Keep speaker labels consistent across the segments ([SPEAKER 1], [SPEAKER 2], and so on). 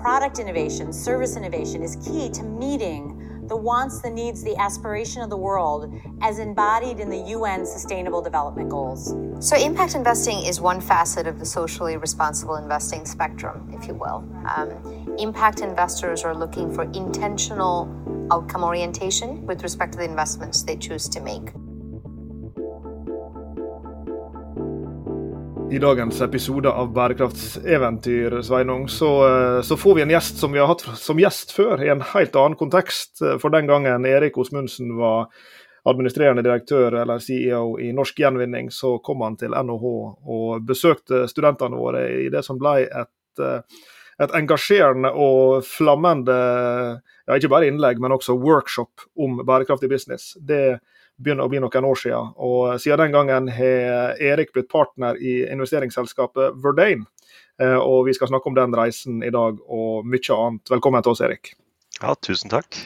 [SPEAKER 1] product innovation, service innovation is key to meeting the wants, the needs, the aspiration of the world as embodied in the UN Sustainable Development Goals.
[SPEAKER 2] So, impact investing is one facet of the socially responsible investing spectrum, if you will. Um, impact investors are looking for intentional outcome orientation with respect to the investments they choose to make.
[SPEAKER 3] I dagens episode av Bærekraftseventyr Sveinung, så, eh, så, får vi en gjest som vi har hatt som gjest før, i en helt annen kontekst. For den gangen Erik Osmundsen var administrerende direktør eller CEO i Norsk Gjenvinning, så kom han til NHH og besøkte studentene våre i det som ble et, eh, et engasjerende og flammende ja, ikke bare innlegg, men også workshop om bærekraftig business. Det begynner å bli noen år siden. Og siden den gangen har Erik blitt partner i investeringsselskapet Verdane. Eh, og vi skal snakke om den reisen i dag og mye annet. Velkommen til oss, Erik.
[SPEAKER 4] Ja, tusen takk.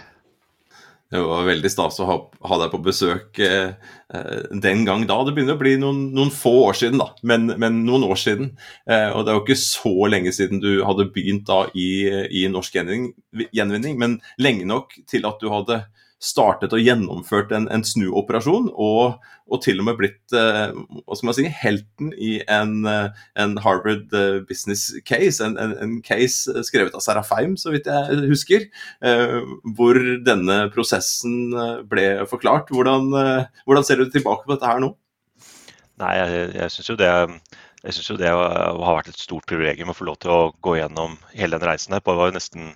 [SPEAKER 5] Det var veldig stas å ha, ha deg på besøk eh, eh, den gang da. Det begynner å bli noen, noen få år siden, da, men, men noen år siden. Eh, og det er jo ikke så lenge siden du hadde begynt da i, i norsk gjenvinning, gjenvinning, men lenge nok til at du hadde startet og gjennomført en, en snuoperasjon, og, og, til og med blitt eh, hva skal man si, helten i en, eh, en Harvard eh, business case, en, en, case skrevet av Serafheim, så vidt jeg husker, eh, hvor denne prosessen ble forklart. Hvordan, hvordan, ser du tilbake på dette her nå?
[SPEAKER 4] Nei, jeg, jeg syns jo det jeg synes jo det har vært et stort privilegium å få lov til å gå gjennom hele den reisen her. Det var jo nesten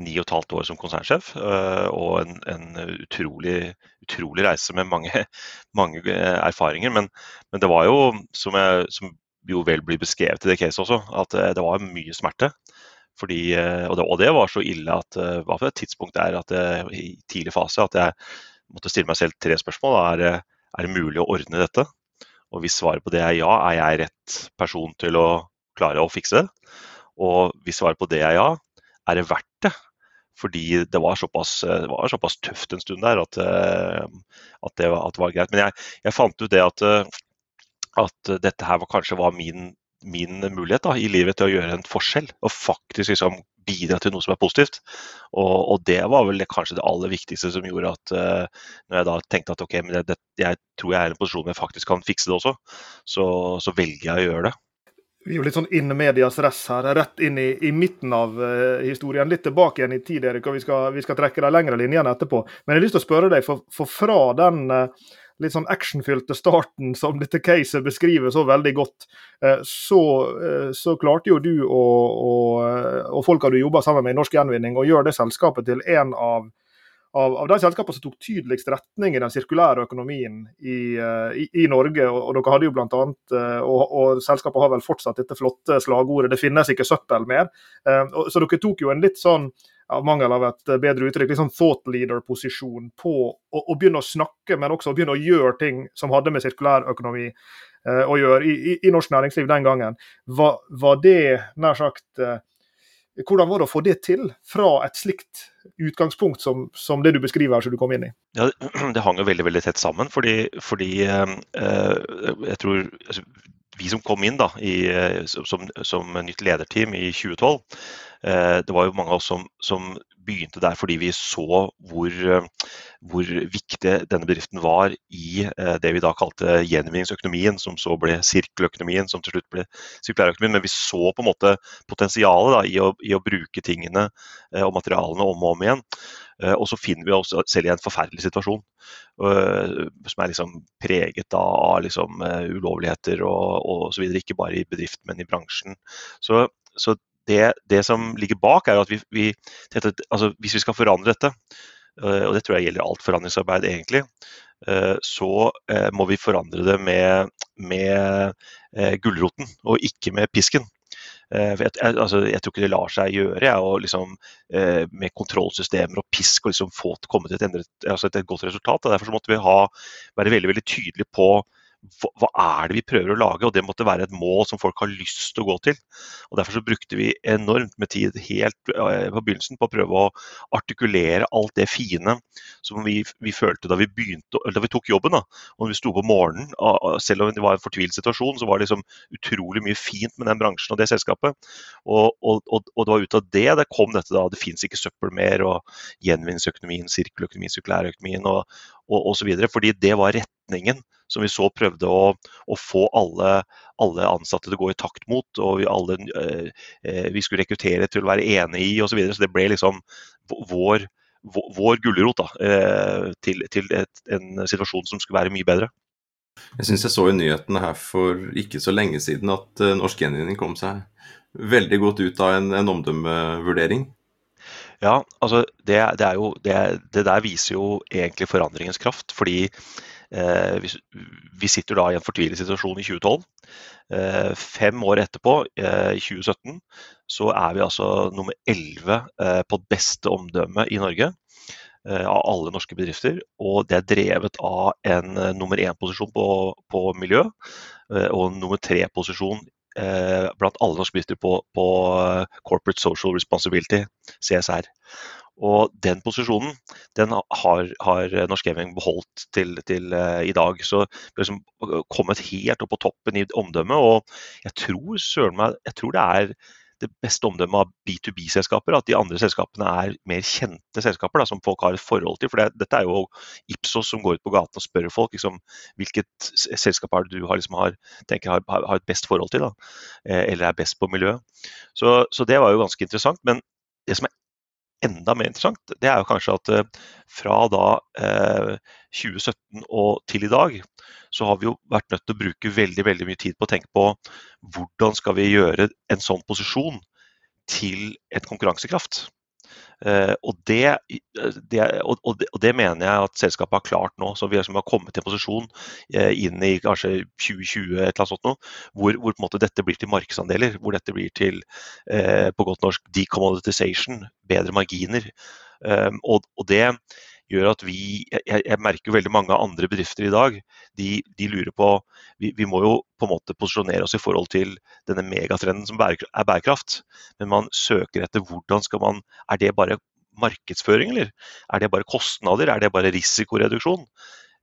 [SPEAKER 4] ni og et halvt år som konsernsjef, øh, og en, en utrolig, utrolig, reise med mange, mange erfaringer. Men, men, det var jo, som, jeg, som, jo vel blir beskrevet i det caset også, at øh, det var mye smerte. Fordi, og, det, og det var så ille at hva for et tidspunkt er at jeg, i tidlig fase at jeg måtte stille meg selv tre spørsmål. Er, er det mulig å ordne dette? Og hvis svaret på det er ja, er jeg rett person til å klare å fikse det? Og hvis svaret på det er ja, er det verdt det? Fordi det var såpass, det var såpass tøft en stund der at, eh, at, det, var, at det, var, greit. Men jeg, jeg, fant ut det at, eh, at dette her var, kanskje var min, min mulighet da, i livet til å gjøre en forskjell. Og faktisk liksom bidra til noe som er positivt. Og, og, det var vel kanskje det aller viktigste som gjorde at når jeg da tenkte at ok, men det, det, jeg tror jeg er i en posisjon hvor jeg faktisk kan fikse det også, så, så velger jeg å gjøre det.
[SPEAKER 3] Vi er jo litt sånn in medias res her, rett inn i, i midten av uh, historien. Litt tilbake igjen i tid, Erik, og vi skal, vi skal trekke de lengre linjene etterpå. Men jeg har lyst til å spørre deg, for, for fra den uh, litt sånn actionfylte starten som dette caset beskriver så veldig godt, uh, så, så, klarte jo du og, og, og folka du jobber sammen med i Norsk Gjenvinning, å gjøre det selskapet til en av av, av, de selskapene som tok tydeligst retning i den sirkulære økonomien i, uh, i, i Norge. Og, og, dere hadde jo blant annet, uh, og, og selskapet har vel fortsatt dette flotte slagordet 'det finnes ikke søppel mer'. Uh, og, så dere tok jo en litt sånn av mangel av et bedre uttrykk, litt sånn thought leader-posisjon på å, å, begynne å snakke, men også å begynne å gjøre ting som hadde med sirkulær økonomi å gjøre i, i, i, norsk næringsliv den gangen. Var, var det nær sagt hvordan var det å få det til fra et slikt utgangspunkt som, som det du beskriver her, som du kom inn i?
[SPEAKER 4] Ja, Det hang jo veldig veldig tett sammen. Fordi, fordi eh, jeg tror altså, vi som kom inn da, i, som, som, nytt lederteam i 2012, eh, det var jo mange av oss som, som begynte der fordi vi så hvor, hvor, viktig denne bedriften var i eh, det vi da kalte gjenvinningsøkonomien, som så ble sirkeløkonomien, som til slutt ble sirkulærøkonomien. Men vi så på en måte potensialet da, i, å, i, å, bruke tingene eh, og materialene om og om igjen. Eh, og så finner vi oss selv i en forferdelig situasjon som er liksom preget av liksom, ulovligheter og, og så videre. Ikke bare i bedriften, men i bransjen. Så, så det, det, som ligger bak, er at vi, vi altså hvis vi skal forandre dette, og det tror jeg gjelder alt forandringsarbeid egentlig, eh, så eh, må vi forandre det med, med gulroten og ikke med pisken. Jeg, altså, jeg, tror ikke det lar seg gjøre jeg, og liksom, med kontrollsystemer og pisk og liksom få komme til et, endret, altså et, godt resultat. Derfor måtte vi ha, være veldig veldig tydelige på hva, er det vi prøver å lage? Og det måtte være et mål som folk har lyst til å gå til. Og Derfor så brukte vi enormt med tid helt eh, på begynnelsen på å prøve å artikulere alt det fine som vi, vi følte da vi begynte, da vi tok jobben. da, og når vi sto på morgenen, Selv om det var en fortvilt situasjon, så var det liksom utrolig mye fint med den bransjen og det selskapet. Og, og, og, og det var ut av det det kom dette da, det fins ikke søppel mer, og gjenvinningsøkonomien, sirkeløkonomien, sirkulærøkonomien og så videre, fordi det var retningen som vi så prøvde å, å få alle, alle, ansatte til å gå i takt mot. og Vi, alle, eh, eh vi skulle rekruttere til å være enig i osv. Så, videre. så det ble liksom vår, vår, gulrot eh, til, til et, en situasjon som skulle være mye bedre.
[SPEAKER 5] Jeg syns jeg så i nyhetene her for ikke så lenge siden at Norsk Gjenvinning kom seg veldig godt ut av en, en omdømmevurdering.
[SPEAKER 4] Ja, altså det, det, jo, det, det, der viser jo egentlig forandringens kraft. Fordi vi, vi, sitter da i en fortvilet situasjon i 2012. Eh, fem år etterpå, eh, i 2017, så er vi altså nummer 11 eh, på beste omdømme i Norge. Eh, av alle norske bedrifter. Og det er drevet av en eh, nummer én-posisjon på, på, miljø og en nummer tre-posisjon eh, blant alle norske bedrifter på, på, eh, Corporate Social Responsibility, CSR. Og den posisjonen den har, har Norsk Gaming beholdt til, til uh, i dag. Så vi har liksom kommet helt opp på toppen i omdømmet. Og jeg tror, søren meg, jeg tror det er det beste omdømmet av B2B-selskaper, at de andre selskapene er mer kjente selskaper da, som folk har et forhold til. For det, dette er jo Ipsos som går ut på gaten og spør folk liksom, hvilket selskap er det du har, liksom, har, tenker har, har, et best forhold til, da, eh, eller er best på miljøet. Så, så, det var jo ganske interessant. Men det som er enda mer interessant, det er jo kanskje at eh, fra da eh, 2017 og til i dag, så har vi jo vært nødt til å bruke veldig veldig mye tid på å tenke på hvordan skal vi gjøre en sånn posisjon til et konkurransekraft. Uh, og, det, det, og, og, det, og, det, mener jeg at selskapet har klart nå. så Vi liksom har kommet til en posisjon uh, inn i kanskje 2020 et eller annet sånt nå, hvor, hvor, på en måte dette blir til markedsandeler. Hvor dette blir til på godt norsk decommoditization, bedre marginer. og, det gjør at vi jeg, jeg, merker veldig mange andre bedrifter i dag. De, de lurer på vi, vi, må jo på en måte posisjonere oss i forhold til denne megatrenden som er bærekraft. Men man søker etter hvordan skal man Er det bare markedsføring, eller? Er det bare kostnader? Er det bare risikoreduksjon?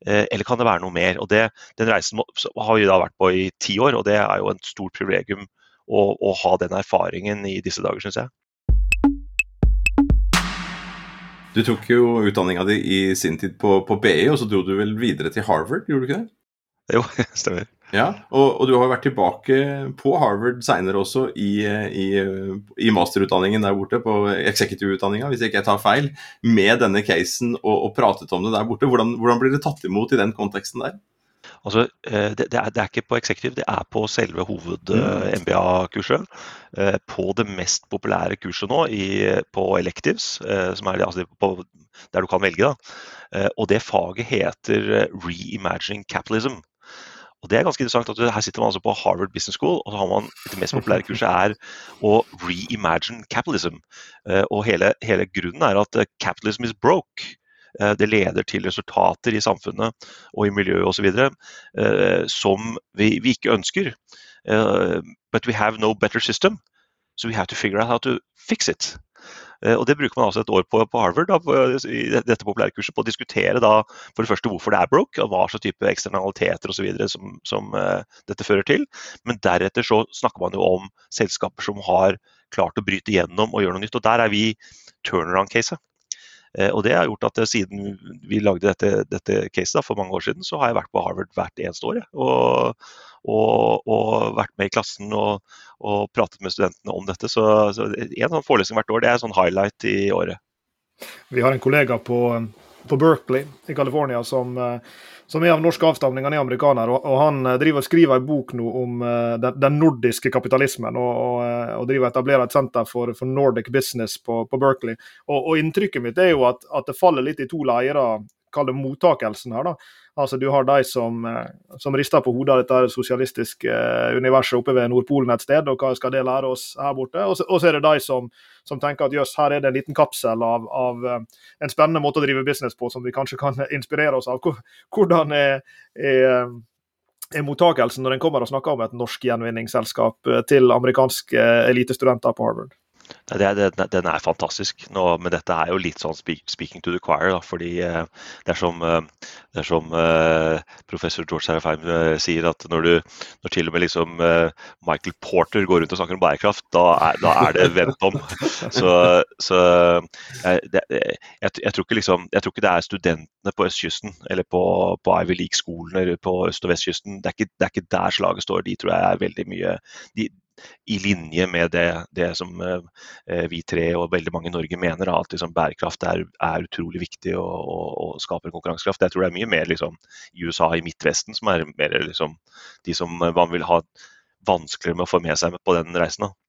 [SPEAKER 4] Eh, eller kan det være noe mer? Og det, Den reisen har vi da vært på i ti år, og det er jo et stort privilegium å, å ha den erfaringen i disse dager, syns jeg.
[SPEAKER 5] Du tok jo utdanninga di i sin tid på, på, BI, og så dro du vel videre til Harvard, gjorde du ikke det?
[SPEAKER 4] Jo, stemmer.
[SPEAKER 5] Ja, og, og du har vært tilbake på Harvard seinere også i, i, i, masterutdanningen der borte, på executive-utdanninga, hvis ikke jeg tar feil, med denne casen og, og pratet om det der borte. Hvordan, hvordan blir det tatt imot i den konteksten der?
[SPEAKER 4] Altså, eh, det, det, er, det, er, ikke på executive, det er på selve hoved-MBA-kurset. Mm. Eh, på det mest populære kurset nå, i, på electives, eh, som er altså på, der du kan velge. Da. Og det faget heter Reimagining Capitalism. Og det er ganske interessant at Her sitter man altså på Harvard Business School, og så har man det mest populære kurset er å reimagine capitalism. Og hele, hele grunnen er at capitalism is broke. Eh, det leder til resultater i samfunnet og i miljøet osv. Eh, som vi, vi, ikke ønsker. Eh, but we have no better system, so we have to figure out how to fix it. Og Det bruker man altså et år på på Harvard da, i dette populærkurset på å diskutere da, for det første hvorfor det er broke, og hva slags type eksternaliteter osv. Som, som uh, dette fører til. Men deretter så snakker man jo om selskaper som har klart å bryte gjennom og gjøre noe nytt. og Der er vi turnaround-caset. Eh, og det har gjort at eh, siden vi lagde dette, dette caset for mange år siden, så har jeg vært på Harvard hvert eneste år. Og, og, og, vært med i klassen og, og, pratet med studentene om dette. Så, så en sånn forelesning hvert år, det er sånn highlight i året.
[SPEAKER 3] Vi har en kollega på, på Berkeley i California som uh, som er av norsk avstamning. Han er amerikaner, og, og, han eh, driver og skriver en bok nå om uh, den, den, nordiske kapitalismen. Og, og, eh, og, driver og etablerer et senter for, for Nordic Business på, på Berkeley. Og, Inntrykket mitt er jo at, at det faller litt i to leirer, kall det mottakelsen her. da. Altså Du har de som, eh, som rister på hodet av dette sosialistiske eh, universet oppe ved Nordpolen et sted, og hva skal det lære oss her borte? Og så, er det de som, som, tenker at jøss, her er det en liten kapsel av, av, eh, en spennende måte å drive business på som vi kanskje kan inspirere oss av. Hvordan er, er er mottakelsen når en kommer og snakker om et norsk gjenvinningsselskap til amerikanske elitestudenter på Harvard?
[SPEAKER 4] Den er fantastisk. Nå, men dette er jo litt sånn speaking to the choir. Da, fordi eh, det er som, eh, det er som uh, professor George Serafheim sier, at når, du, når til og med liksom, Michael Porter går rundt og snakker om bærekraft, da er, da er det vendt om. Så, så jeg, det, jeg, jeg, tror liksom, jeg, tror ikke det er studentene på østkysten eller på, på Ivy League-skolene på øst- og vestkysten. Det er, ikke, det er ikke der slaget står. De tror jeg er veldig mye de, i linje med det, det som eh, vi tre og veldig mange i Norge mener, at liksom, bærekraft er, er, utrolig viktig og, og, og, skaper konkurransekraft. Jeg tror det er mye mer liksom, i USA, i Midtvesten, som er mer liksom, de som man vil ha vanskeligere med å få med seg på den reisen. Da.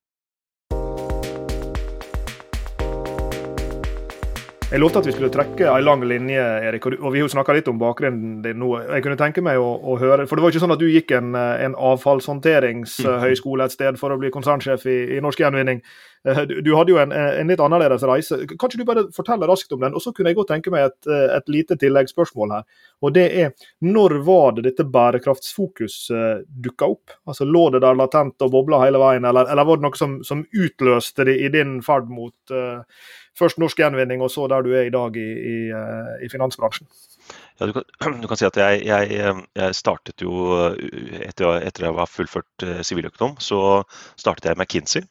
[SPEAKER 3] Jeg lovte at vi skulle trekke en lang linje, Erik, og vi har jo snakka litt om bakgrunnen din nå. Jeg kunne tenke meg å, å, høre, for Det var ikke sånn at du gikk en, en avfallshåndteringshøyskole et sted for å bli konsernsjef i, i Norsk Gjenvinning. Eh, du, hadde jo en, en, litt annerledes reise. Kan ikke du bare fortelle raskt om den? Og så kunne jeg godt tenke meg et, et lite tilleggsspørsmål her. Og det er, Når var det dette bærekraftsfokuset dukka opp? Altså Lå det der latent og bobla hele veien, eller, eller var det noe som, som utløste det i din ferd mot uh, først norsk gjenvinning, og så der du er i dag i, i, eh, i finansbransjen?
[SPEAKER 4] Ja, du, kan, du, kan, si at jeg, jeg, jeg startet jo etter, etter jeg var fullført eh, siviløkonom, så startet jeg McKinsey.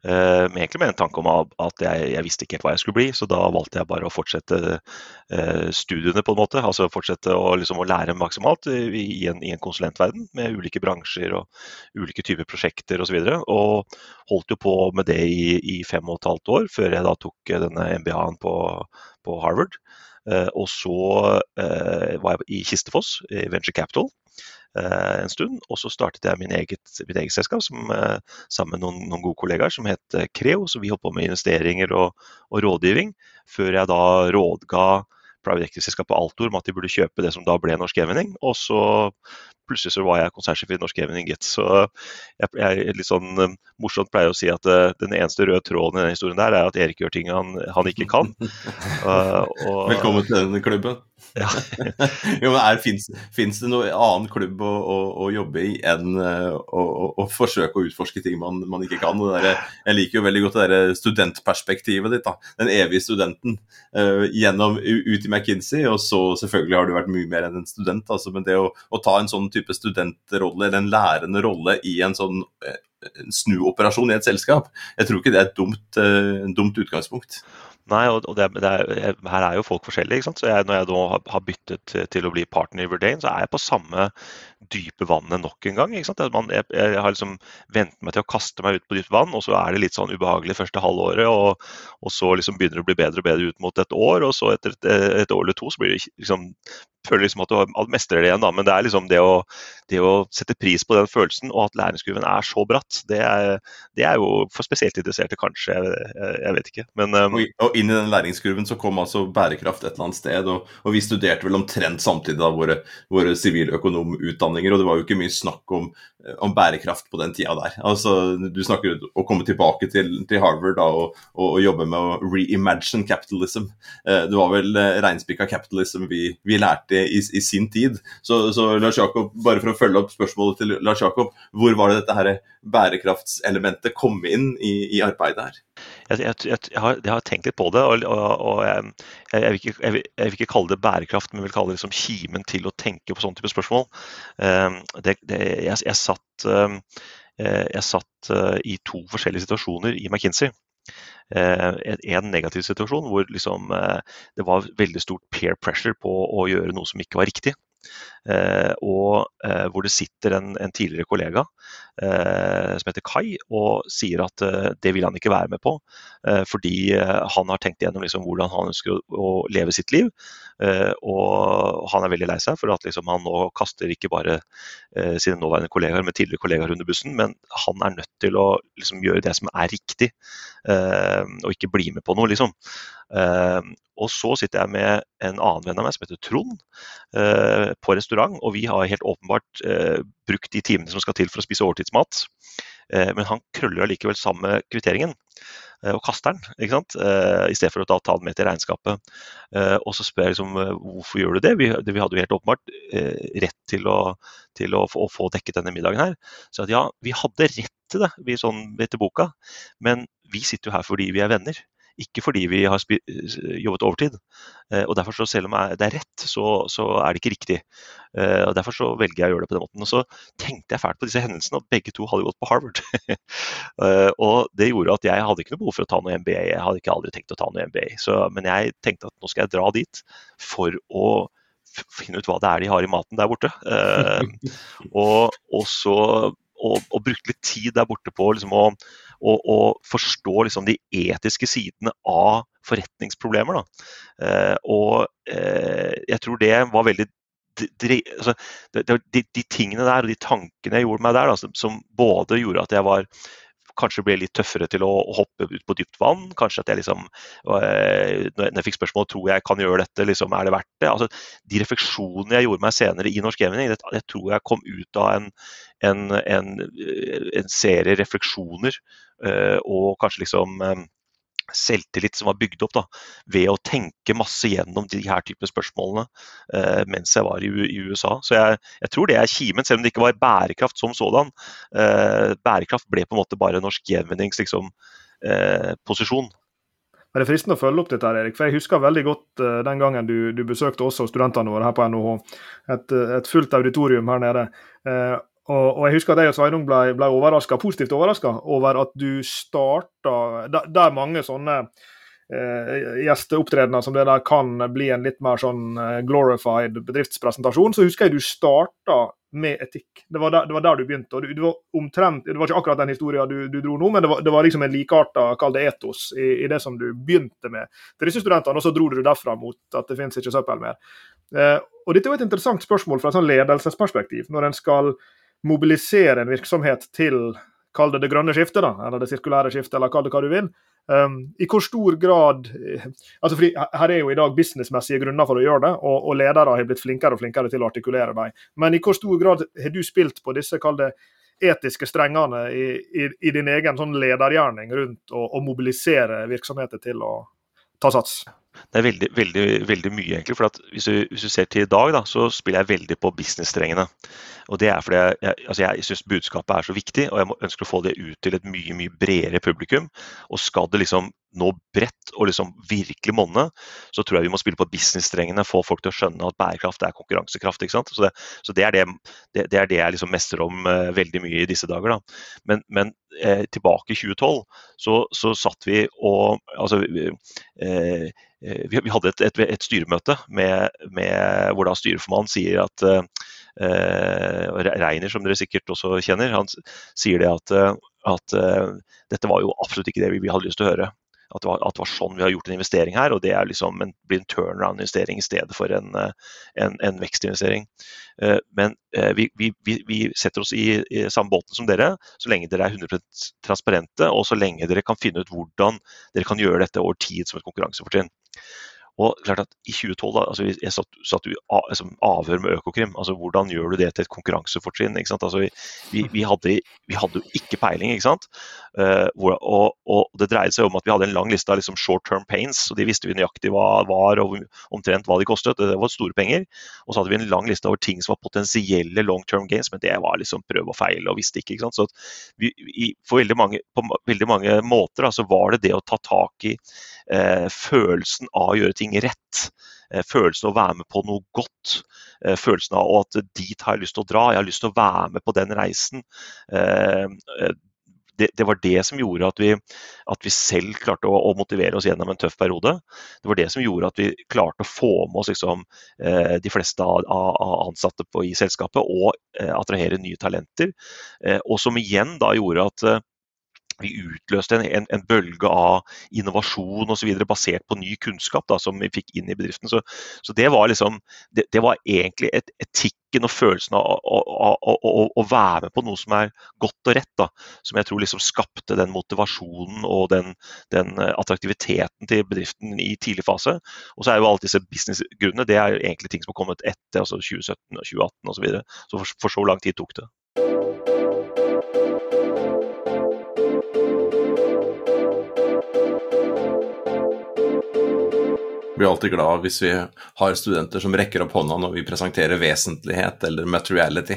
[SPEAKER 4] Uh, egentlig med en tanke om at jeg, jeg, visste ikke helt hva jeg skulle bli, så da valgte jeg bare å fortsette uh, studiene på en måte. Altså fortsette å, liksom, å lære maksimalt i, i, en, i, en, konsulentverden med ulike bransjer og ulike typer prosjekter osv. Og, så og holdt jo på med det i, i, fem og et halvt år før jeg da tok denne MBA-en på, på, Harvard. Og så var jeg i Kistefoss, i Venture Capital. Eh, en stund. Og så startet jeg min eget, mitt eget selskap som, eh, sammen med noen, noen, gode kollegaer som het eh, Creo. Så vi holdt på med investeringer og, og rådgivning, før jeg da rådga private equity-selskapet Altor om at de burde kjøpe det som da ble Norsk Evening. Og så plutselig så var jeg konsertsjef i Norsk Evening Gitt. Så jeg, jeg litt sånn morsomt pleier å si at uh, den eneste røde tråden i denne historien der er at Erik gjør ting han, han ikke kan.
[SPEAKER 5] Uh, og, Velkommen til denne klubben. Ja. jo, men Fins det noen annen klubb å, å, å jobbe i enn uh, å, å, forsøke å utforske ting man, man ikke kan? Der, jeg liker jo veldig godt det der studentperspektivet ditt. da, Den evige studenten uh, gjennom ut i McKinsey. Og så selvfølgelig har du vært mye mer enn en student. Altså, men det å, ta en sånn type studentrolle, eller en lærende rolle i en sånn uh, snuoperasjon i et selskap, jeg tror ikke det er et dumt, dumt utgangspunkt.
[SPEAKER 4] Nei, og det, det er, her er jo folk forskjellige. ikke sant? Så jeg, Når jeg da har byttet til å bli partner i Verdane, så er jeg på samme dype vannet nok en gang. Man, jeg, jeg, har liksom vent meg til å kaste meg ut på dypt vann, og så er det litt sånn ubehagelig første halvåret. Og, og så liksom begynner det å bli bedre og bedre ut mot et år, og så etter et, et år eller to så blir det liksom føler liksom at du mestrer det igjen, da. Men det er liksom det å, det å, sette pris på den følelsen, og at læringskurven er så bratt, det er, det er jo for spesielt interesserte, kanskje. Jeg, jeg vet ikke. Men, um...
[SPEAKER 5] og, inn i den læringskurven så kom altså bærekraft et eller annet sted, og, og vi studerte vel omtrent samtidig da våre, våre siviløkonomutdanninger, og det var jo ikke mye snakk om, om, bærekraft på den tida der. Altså, du snakker om å komme tilbake til, til Harvard da, og, og, jobbe med å reimagine capitalism. Eh, det var vel eh, reinspikka capitalism vi, vi lærte i, i sin tid. Så, så, Lars Jakob, bare for å følge opp spørsmålet til Lars Jakob, hvor var det dette her bærekraftselementet kom inn i, i arbeidet her?
[SPEAKER 4] Jeg, jeg, jeg, har, jeg, har, tenkt litt på det, og, og, og vil ikke, jeg, vil, ikke, kalle det bærekraft, men vil kalle det liksom kimen til å tenke på sånne type spørsmål. Um, det, det, jeg, satt, um, jeg satt uh, i to forskjellige situasjoner i McKinsey. Eh, en negativ situasjon hvor liksom, eh, det var veldig stort peer pressure på å gjøre noe som ikke var riktig. Eh, og eh, hvor det sitter en, en tidligere kollega eh, som heter Kai og sier at det vil han ikke være med på. fordi han har tenkt igjennom liksom, hvordan han ønsker å, å, leve sitt liv. og han er veldig lei seg for at liksom, han nå kaster ikke bare sine nåværende kollegaer, men tidligere kollegaer under bussen, men han er nødt til å liksom, gjøre det som er riktig, og ikke bli med på noe, liksom. Og så sitter jeg med en annen venn av meg som heter Trond, på restaurant. Og vi har helt åpenbart eh, brukt de timene som skal til for å spise overtidsmat. men han krøller allikevel sammen med kvitteringen og kaster den, ikke sant? i stedet for å ta den med til regnskapet. Og så spør jeg liksom, hvorfor gjør du det? Vi, vi hadde jo helt åpenbart rett til, å, til å, få, å, få, dekket denne middagen her. Så at ja, vi hadde rett til det vi sånn etter boka, men vi sitter jo her fordi vi er venner. Ikke fordi vi har jobbet overtid. Eh, og derfor så Selv om det er rett, så, så er det ikke riktig. Eh, og Derfor så velger jeg å gjøre det på den måten. Og Så tenkte jeg fælt på disse hendelsene, og begge to hadde gått på Harvard. Eh, og Det gjorde at jeg hadde ikke noe behov for å ta noe MBA. Jeg hadde ikke aldri tenkt å ta noe MBA. Så, men jeg tenkte at nå skal jeg dra dit for å finne ut hva det er de har i maten der borte. og, og så og, og brukte litt tid der borte på liksom å, å, å, forstå liksom de etiske sidene av forretningsproblemer. Eh, og eh, jeg tror det var veldig de, altså, de, de, tingene der og de tankene jeg gjorde meg der, da, som både gjorde at jeg var kanskje ble litt tøffere til å, hoppe ut på dypt vann. Kanskje at jeg liksom øh, Når jeg fikk spørsmål tror jeg kan gjøre dette, liksom, er det verdt det? Altså, de refleksjonene jeg gjorde meg senere i Norsk gaming, det, det, tror jeg kom ut av en, en, en, en serie refleksjoner. Øh, og kanskje liksom selvtillit som var bygd opp da, ved å tenke masse gjennom de her type spørsmålene eh, mens jeg var i, i USA. Så jeg, jeg, tror det er kimen, selv om det ikke var bærekraft som sådan. Eh, bærekraft ble på en måte bare norsk gjenvinnings liksom, eh, posisjon.
[SPEAKER 3] Men Det er fristende å følge opp dette, her, Erik. for Jeg husker veldig godt uh, den gangen du, du besøkte oss og studentene våre her på NHH. Et, et fullt auditorium her nede. Uh, og, og, jeg husker at jeg og Sveinung ble, ble overraska, positivt overraska over at du starta Der, der mange sånne eh, gjesteopptredener som det der kan bli en litt mer sånn eh, glorified bedriftspresentasjon, så husker jeg du starta med etikk. Det var der, det var der du begynte. og du, du, var omtrent, Det var ikke akkurat den historien du, du dro nå, men det var, det var liksom en likearta kall det etos i, i, det som du begynte med til disse studentene, og så dro du derfra mot at det finnes ikke søppel mer. Eh, og Dette er jo et interessant spørsmål fra et sånn ledelsesperspektiv. Når en skal mobilisere en virksomhet til Kall det det grønne skiftet, da, eller det sirkulære skiftet, eller kall det hva du vil. Um, I hvor stor grad altså fordi Her er jo i dag businessmessige grunner for å gjøre det, og, og ledere har blitt flinkere og flinkere til å artikulere dem. Men i hvor stor grad har du spilt på disse kall det etiske strengene i, i, i din egen sånn ledergjerning rundt å mobilisere virksomheter til å ta sats?
[SPEAKER 4] Det er veldig, veldig, veldig mye, egentlig. for hvis du, hvis, du, ser til i dag, da, så spiller jeg veldig på business-strengene. Og Det er fordi jeg, jeg, altså jeg syns budskapet er så viktig, og jeg ønsker å få det ut til et mye mye bredere publikum. Og skal det liksom nå bredt og liksom virkelig monne, så tror jeg vi må spille på business-strengene. Få folk til å skjønne at bærekraft er konkurransekraft. ikke sant? Så det, så det er, det, det, det, er det jeg liksom mestrer om uh, veldig mye i disse dager. da. Men, men eh, tilbake i 2012 så, så satt vi og altså, vi, Eh, vi, vi, hadde et, et, et styremøte med, med, hvor da styreformannen sier at uh, Reiner, som dere sikkert også kjenner, han sier det at, at uh, dette var jo absolutt ikke det vi, vi hadde lyst til å høre. At det, var, at det, var, sånn vi har gjort en investering her, og det er liksom en, blir en turnaround-investering i stedet for en, en, en vekstinvestering. Men vi, vi, vi, setter oss i, i, samme båten som dere, så lenge dere er 100% transparente, og så lenge dere kan finne ut hvordan dere kan gjøre dette over tid som et konkurransefortrinn. Og klart at i 2012 da, altså Jeg satt, satt i altså, avhør med Økokrim. altså Hvordan gjør du det til et konkurransefortrinn? ikke sant, altså vi, vi, hadde, vi hadde jo ikke peiling. ikke sant, uh, og, og, Det dreide seg om at vi hadde en lang liste av liksom short term pains. og De visste vi nøyaktig hva var og omtrent hva de kostet. Det var store penger. Og så hadde vi en lang liste over ting som var potensielle long term gains, men det var liksom prøve og feile og visste ikke. ikke sant, så vi, for veldig mange, På veldig mange måter så var det det å ta tak i uh, følelsen av å gjøre ting ting rett. Eh, følelsen av å være med på noe godt. Eh, følelsen av at dit har jeg lyst til å dra, jeg har lyst til å være med på den reisen. Eh, det, det var det som gjorde at vi, at vi selv klarte å, å, motivere oss gjennom en tøff periode. Det var det som gjorde at vi klarte å få med oss liksom, de fleste av, av ansatte på, i selskapet og attrahere nye talenter. og som igjen da gjorde at vi utløste en, en, en, bølge av innovasjon osv. basert på ny kunnskap da, som vi fikk inn i bedriften. Så, så det, var liksom, det, det, var egentlig et, etikken og følelsen av å være med på noe som er godt og rett, da, som jeg tror liksom skapte den motivasjonen og den, den, attraktiviteten til bedriften i tidlig fase. Og så er jo alle disse businessgrunnene det er jo egentlig ting som har kommet etter altså 2017 og 2018 osv. Så, videre. så for, for så lang tid tok det.
[SPEAKER 5] Blir alltid glad hvis vi har studenter som rekker opp hånda når vi presenterer vesentlighet eller materiality.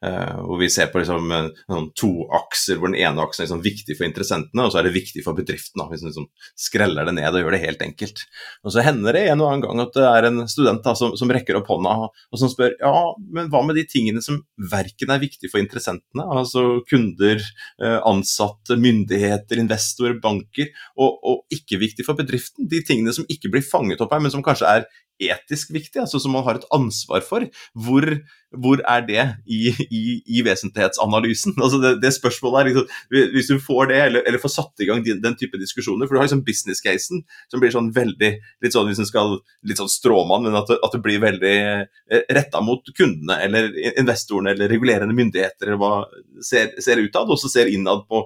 [SPEAKER 5] Hvor vi ser på liksom, sånn to akser hvor den ene aksen er liksom viktig for interessentene, og så er det viktig for bedriften. Hvis man liksom skreller det ned og gjør det helt enkelt. Og Så hender det en og annen gang at det er en student da, som, som, rekker opp hånda og som spør ja, men hva med de tingene som verken er viktige for interessentene, altså kunder, uh, ansatte, myndigheter, investorer, banker, og, og ikke viktig for bedriften? De tingene som ikke blir fanget opp her, men som kanskje er etisk viktig, altså som man har et ansvar for. Hvor, hvor er det i, i, i vesentlighetsanalysen? Altså det, det, spørsmålet er liksom, Hvis du får det, eller, eller får satt i gang den, den, type diskusjoner For du har liksom business-casen som blir sånn veldig litt sånn hvis skal, litt sånn stråmann, men at at det blir veldig eh, retta mot kundene eller investorene eller regulerende myndigheter, eller hva ser, ser utad, og så ser innad på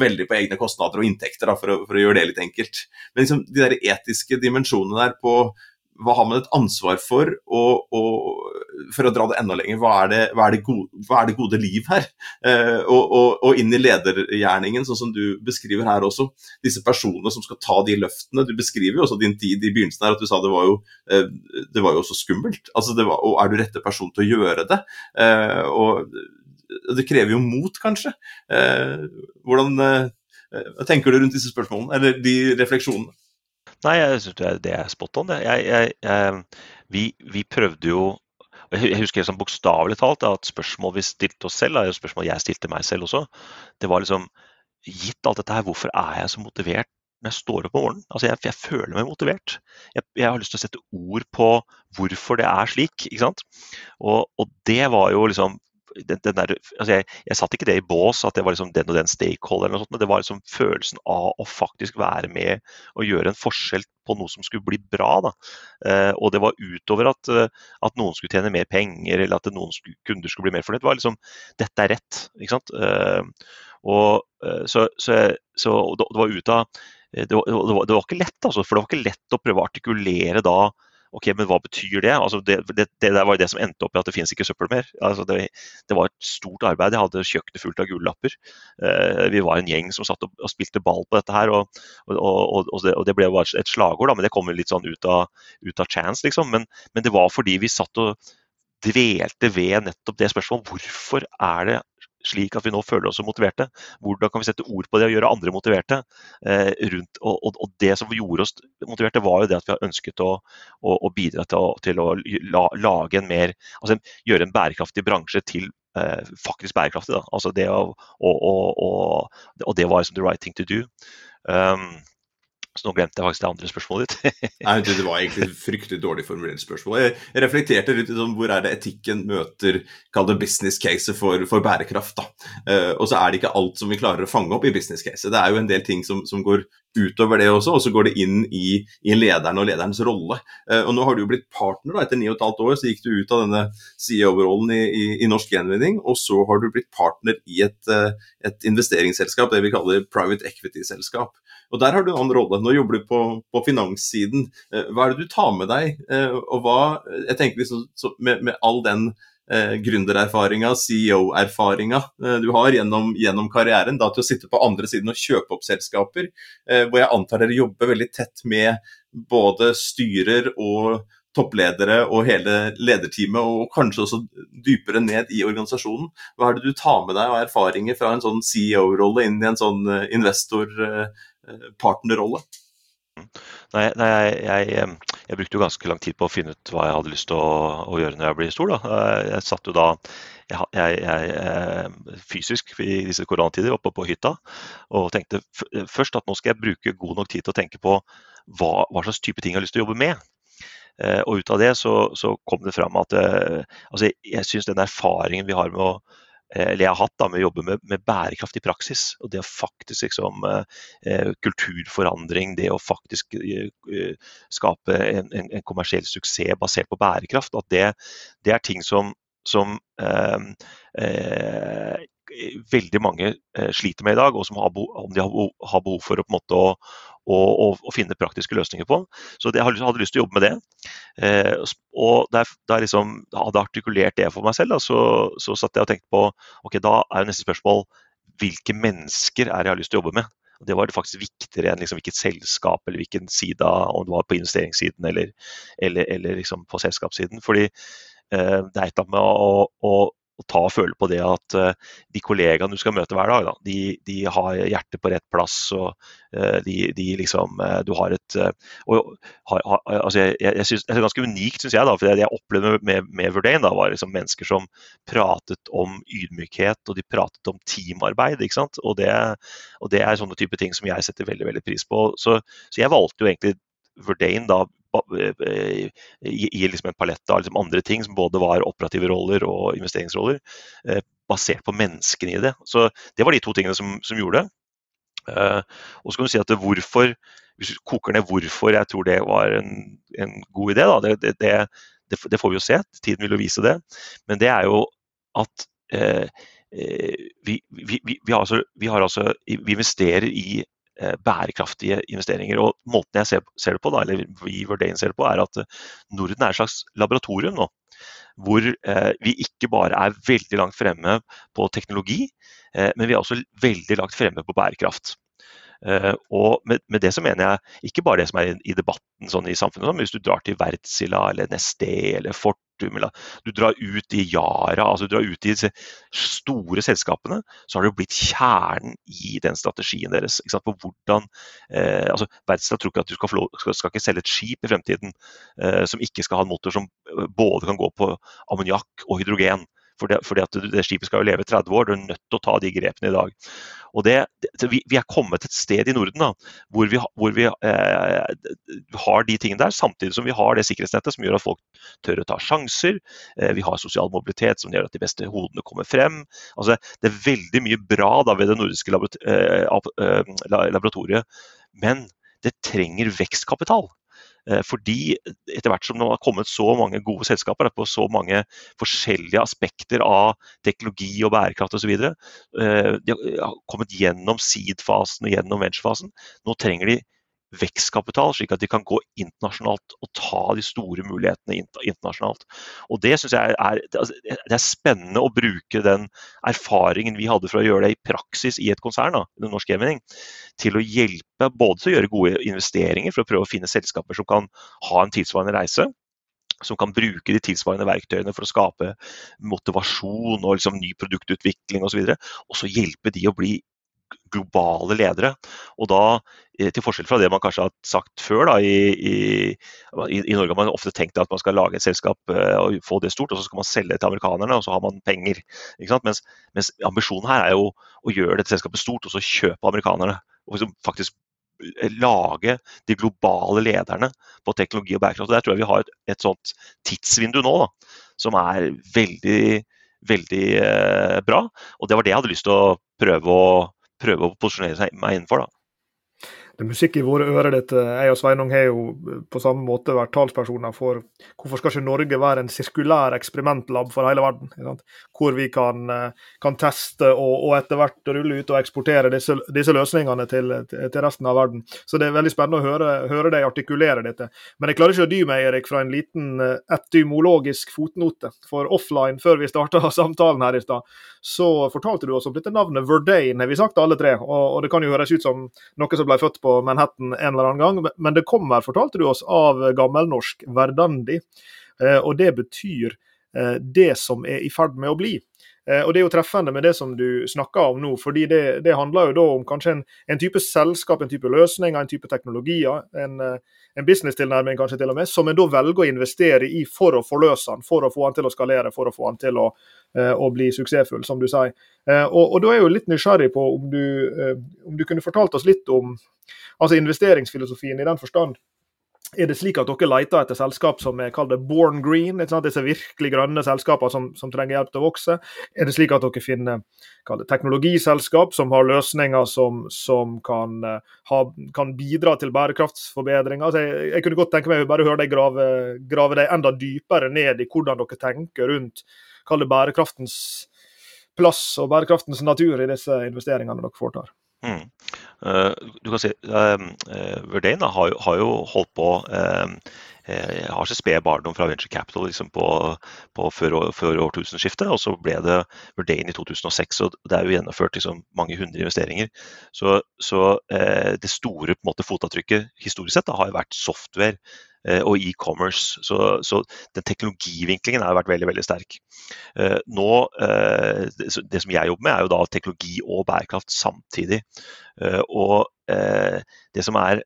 [SPEAKER 5] veldig på egne kostnader og inntekter, da, for, å, for å gjøre det litt enkelt. Men liksom de der etiske dimensjonene der på hva har man et ansvar for? Og, og for å dra det enda lenger, hva er det, hva er det, gode, hva er det gode, liv her? Eh, og, og, og, inn i ledergjerningen, sånn som du beskriver her også. Disse personene som skal ta de løftene. Du beskriver jo også din tid i begynnelsen her, at du sa det var jo, eh, det var jo også skummelt. Altså var, og er du rette person til å gjøre det? Eh, og det krever jo mot, kanskje. Eh, hvordan eh, tenker du rundt disse spørsmålene, eller de refleksjonene?
[SPEAKER 4] Nei, jeg syns det, er spot on. Jeg, jeg, jeg, vi, vi, prøvde jo Jeg husker sånn bokstavelig talt at spørsmål vi stilte oss selv, jo spørsmål jeg stilte meg selv også. Det var liksom Gitt alt dette her, hvorfor er jeg så motivert når jeg står opp om morgenen? Altså, jeg, jeg føler meg motivert. Jeg, jeg, har lyst til å sette ord på hvorfor det er slik. ikke sant? Og, og det var jo liksom den, den der, altså jeg, jeg, satte ikke det i bås at det var liksom den og den stakeholder, sånt, men det var liksom følelsen av å faktisk være med og gjøre en forskjell på noe som skulle bli bra. Eh, og det var utover at, eh, at, noen skulle tjene mer penger eller at noen skulle, kunder skulle bli mer fornøyd. Det var liksom dette er rett. ikke sant? Eh, og, så, så, så, så, det var ut av det var, det, var, det var, ikke lett, altså, for det var ikke lett å prøve å artikulere da Ok, men hva betyr det? Altså det, det, det var det som endte opp i at det finnes ikke søppel mer. Altså det, det, var et stort arbeid. Jeg hadde kjøkkenet fullt av gullapper. Uh, vi var en gjeng som satt og, og spilte ball på dette her. Og, og, og det, ble bare et slagord, da, men det kom litt sånn ut av, ut av chance, liksom. Men, men, det var fordi vi satt og dvelte ved nettopp det spørsmålet. Hvorfor er det slik at vi nå føler oss så motiverte. Hvordan kan vi sette ord på det og gjøre andre motiverte? Eh, rundt, og, og, og, Det som gjorde oss motiverte, var jo det at vi har ønsket å, å, å bidra til å, til å la, lage en mer, altså gjøre en bærekraftig bransje til eh, faktisk bærekraftig. Da. Altså det å, og, og, det var liksom the right thing to do. Um, så nå glemte jeg faktisk det andre spørsmålet ditt.
[SPEAKER 5] Nei, Det var egentlig et fryktelig dårlig formulert spørsmål. Jeg reflekterte litt om hvor er det etikken møter kall det business case for, for bærekraft. da. Uh, og så er det ikke alt som vi klarer å fange opp i business case. Det er jo en del ting som, som går utover det også, og så går det inn i, i lederen og lederens rolle. Eh, og Nå har du jo blitt partner da, etter ni og et halvt år, så gikk du ut av denne CEO-rollen i, i, i, Norsk Gjenvinning, og så har du blitt partner i et, uh, et investeringsselskap, det vi kaller private equity-selskap. Og Der har du en annen rolle. Nå jobber du på, på finanssiden. Eh, hva er det du tar med deg? Eh, og hva, jeg tenker liksom, med, med all den eh, gründererfaringa, CEO-erfaringa eh, du har gjennom, gjennom, karrieren, da til å sitte på andre siden og kjøpe opp selskaper, eh, hvor jeg antar dere jobber veldig tett med både styrer og toppledere og hele lederteamet, og kanskje også dypere ned i organisasjonen. Hva er det du tar med deg av erfaringer fra en sånn CEO-rolle inn i en sånn investor partnerrolle?
[SPEAKER 4] Nei, nei jeg, jeg, jeg, brukte jo ganske lang tid på å finne ut hva jeg hadde lyst til å, å gjøre når jeg blir stor. Da. Jeg satt jo da jeg, fysisk i disse koronatider oppe på hytta og tenkte først at nå skal jeg bruke god nok tid til å tenke på hva, hva slags type ting jeg har lyst til å jobbe med. Eh, og ut av det så, så kom det fram at eh, altså jeg syns den erfaringen vi har med å Eh, eller jeg har hatt da, med å jobbe med, med bærekraftig praksis. Og det å faktisk liksom, eh, kulturforandring, det å faktisk eh, skape en, en, en, kommersiell suksess basert på bærekraft, at det, det er ting som, som eh, eh veldig mange eh, sliter med i dag, og som har behov, om de har behov, for å, måte, å, å, å, finne praktiske løsninger på. Så jeg hadde lyst til å jobbe med det. Eh, og da jeg liksom, hadde artikulert det for meg selv, da, så, så satt jeg og tenkte på ok, da er jo neste spørsmål hvilke mennesker er jeg har lyst til å jobbe med? Det var faktisk viktigere enn liksom hvilket selskap eller hvilken side, om det var på investeringssiden eller, eller, eller liksom på selskapssiden. Fordi eh, det er et eller annet med å, å, å ta og føle på det at uh, de kollegaene du skal møte hver dag, da, de, de, har hjertet på rett plass. og uh, de, de, liksom, uh, Du har et og, altså jeg, jeg, synes, Det er ganske unikt, syns jeg. da, for Det jeg opplevde med, med Verdain, da, var liksom mennesker som pratet om ydmykhet og de pratet om teamarbeid. ikke sant? Og det, og det er sånne type ting som jeg setter veldig veldig pris på. Så, så jeg valgte jo egentlig Verdain da gi liksom en palett av liksom andre ting som både var operative roller og investeringsroller, eh, basert på menneskene i det. Så Det var de to tingene som, som gjorde det. Uh, og så kan du si at hvorfor, Hvis du koker ned hvorfor jeg tror det var en, en god idé, da, det, det, det, det, får vi jo se. Tiden vil jo vise det. Men det er jo at eh, vi, vi, vi, har altså, vi, har altså, vi investerer i Eh, bærekraftige investeringer. Og Måten jeg ser, det på, da, eller vi Verdane ser det på, er at eh, Norden er et slags laboratorium nå. Hvor eh, vi ikke bare er veldig langt fremme på teknologi, eh, men vi er også veldig langt fremme på bærekraft. Og med, med, det så mener jeg ikke bare det som er i, i debatten sånn i samfunnet, men hvis du drar til Wärtsilä eller Nesté eller Fortum, eller du drar ut i Yara, altså du drar ut i disse store selskapene, så har det jo blitt kjernen i den strategien deres. Ikke sant, på hvordan, eh, altså Wärtsilä tror ikke at du skal, skal, skal, ikke selge et skip i fremtiden eh, som ikke skal ha en motor som både kan gå på ammoniakk og hydrogen. Fordi, fordi at det skipet skal jo leve 30 år, du er nødt til å ta de grepene i dag. Og det, det, vi, vi, er kommet et sted i Norden da, hvor vi, hvor vi eh, har de tingene der, samtidig som vi har det sikkerhetsnettet som gjør at folk tør å ta sjanser. Eh, vi har sosial mobilitet som gjør at de beste hodene kommer frem. Altså, det er veldig mye bra da, ved det nordiske eh, eh, laboratoriet, men det trenger vekstkapital. Eh, fordi etter hvert som det har kommet så mange gode selskaper på så mange forskjellige aspekter av teknologi og bærekraft osv. Eh, de har kommet gjennom seed-fasen og gjennom venture-fasen. Nå trenger de vekstkapital, slik at de kan gå internasjonalt og ta de store mulighetene internasjonalt. Og Det synes jeg er, altså, det er spennende å bruke den erfaringen vi hadde for å gjøre det i praksis i et konsern, da, Norsk Gaming, til å hjelpe både til å gjøre gode investeringer for å prøve å finne selskaper som kan ha en tilsvarende reise, som kan bruke de tilsvarende verktøyene for å skape motivasjon og liksom ny produktutvikling osv. Og, så og så hjelpe de å bli globale ledere. Og da, eh, til forskjell fra det man kanskje har sagt før, da, i, i, i, Norge har man ofte tenkt at man skal lage et selskap eh, og få det stort, og så skal man selge det til amerikanerne, og så har man penger. Mens, mens, ambisjonen her er jo å gjøre dette selskapet stort, og så kjøpe amerikanerne. og liksom faktisk eh, lage de globale lederne på teknologi og bærekraft. Og Der tror jeg vi har et, et sånt tidsvindu nå da, som er veldig, veldig eh, bra. Og det var det jeg hadde lyst til å prøve å prøve å posisjonere seg meg innenfor. da.
[SPEAKER 3] Det er musikk i våre ører, dette. Jeg og Sveinung har jo på samme måte vært talspersoner for hvorfor skal ikke Norge være en sirkulær eksperimentlab for hele verden? Hvor vi kan, eh, kan teste og, og, etter hvert rulle ut og eksportere disse, disse løsningene til, til, resten av verden. Så det er veldig spennende å høre, høre deg artikulere dette. Men jeg klarer ikke å dy meg, Erik, fra en liten eh, etymologisk fotnote. For offline, før vi starta samtalen her i stad, så fortalte du oss om dette navnet Verdane. Vi sagt alle tre, og, og det kan jo høres ut som noe som ble født på på Manhattan en eller annen gang. Men det kommer, fortalte du oss, av gammelnorsk verdandi. Eh, og det betyr eh, det som er i ferd med å bli. Eh, og Det er jo treffende med det som du snakker om nå, fordi det, det handler jo da om kanskje en, en, type selskap, en type løsninger, en type teknologier, en, en business-tilnærming kanskje til og med, som en da velger å investere i for å forløse den, for å få den til å skalere, for å få den til å, å bli suksessfull, som du sier. Og, og Da er jeg jo litt nysgjerrig på om du, om du kunne fortalt oss litt om Altså investeringsfilosofien i den forstand. Er det slik at dere leter etter selskap som er kalt born green, disse virkelig grønne selskapene som, som, trenger hjelp til å vokse? Er det slik at dere finner det, teknologiselskap som har løsninger som, som kan, uh, ha, kan, bidra til bærekraftsforbedringer? Altså, jeg, jeg, kunne godt tenke meg å høre deg grave, grave deg enda dypere ned i hvordan dere tenker rundt bærekraftens plass og bærekraftens natur i disse investeringene dere foretar. Mm.
[SPEAKER 4] Uh, du kan si uh, Verdane har, har, jo holdt på uh, eh, har sin spede barndom fra venture capital liksom på, på før, før, årtusenskiftet. Og så ble det Verdane i 2006, og det er jo gjennomført liksom, mange hundre investeringer. Så, så eh, det store måte, fotavtrykket historisk sett da, har jo vært software Eh, og e-commerce. Så, så, den teknologivinklingen har vært veldig veldig sterk. Eh, nå, eh, Det som jeg jobber med, er jo da teknologi og bærekraft samtidig. Og Det som er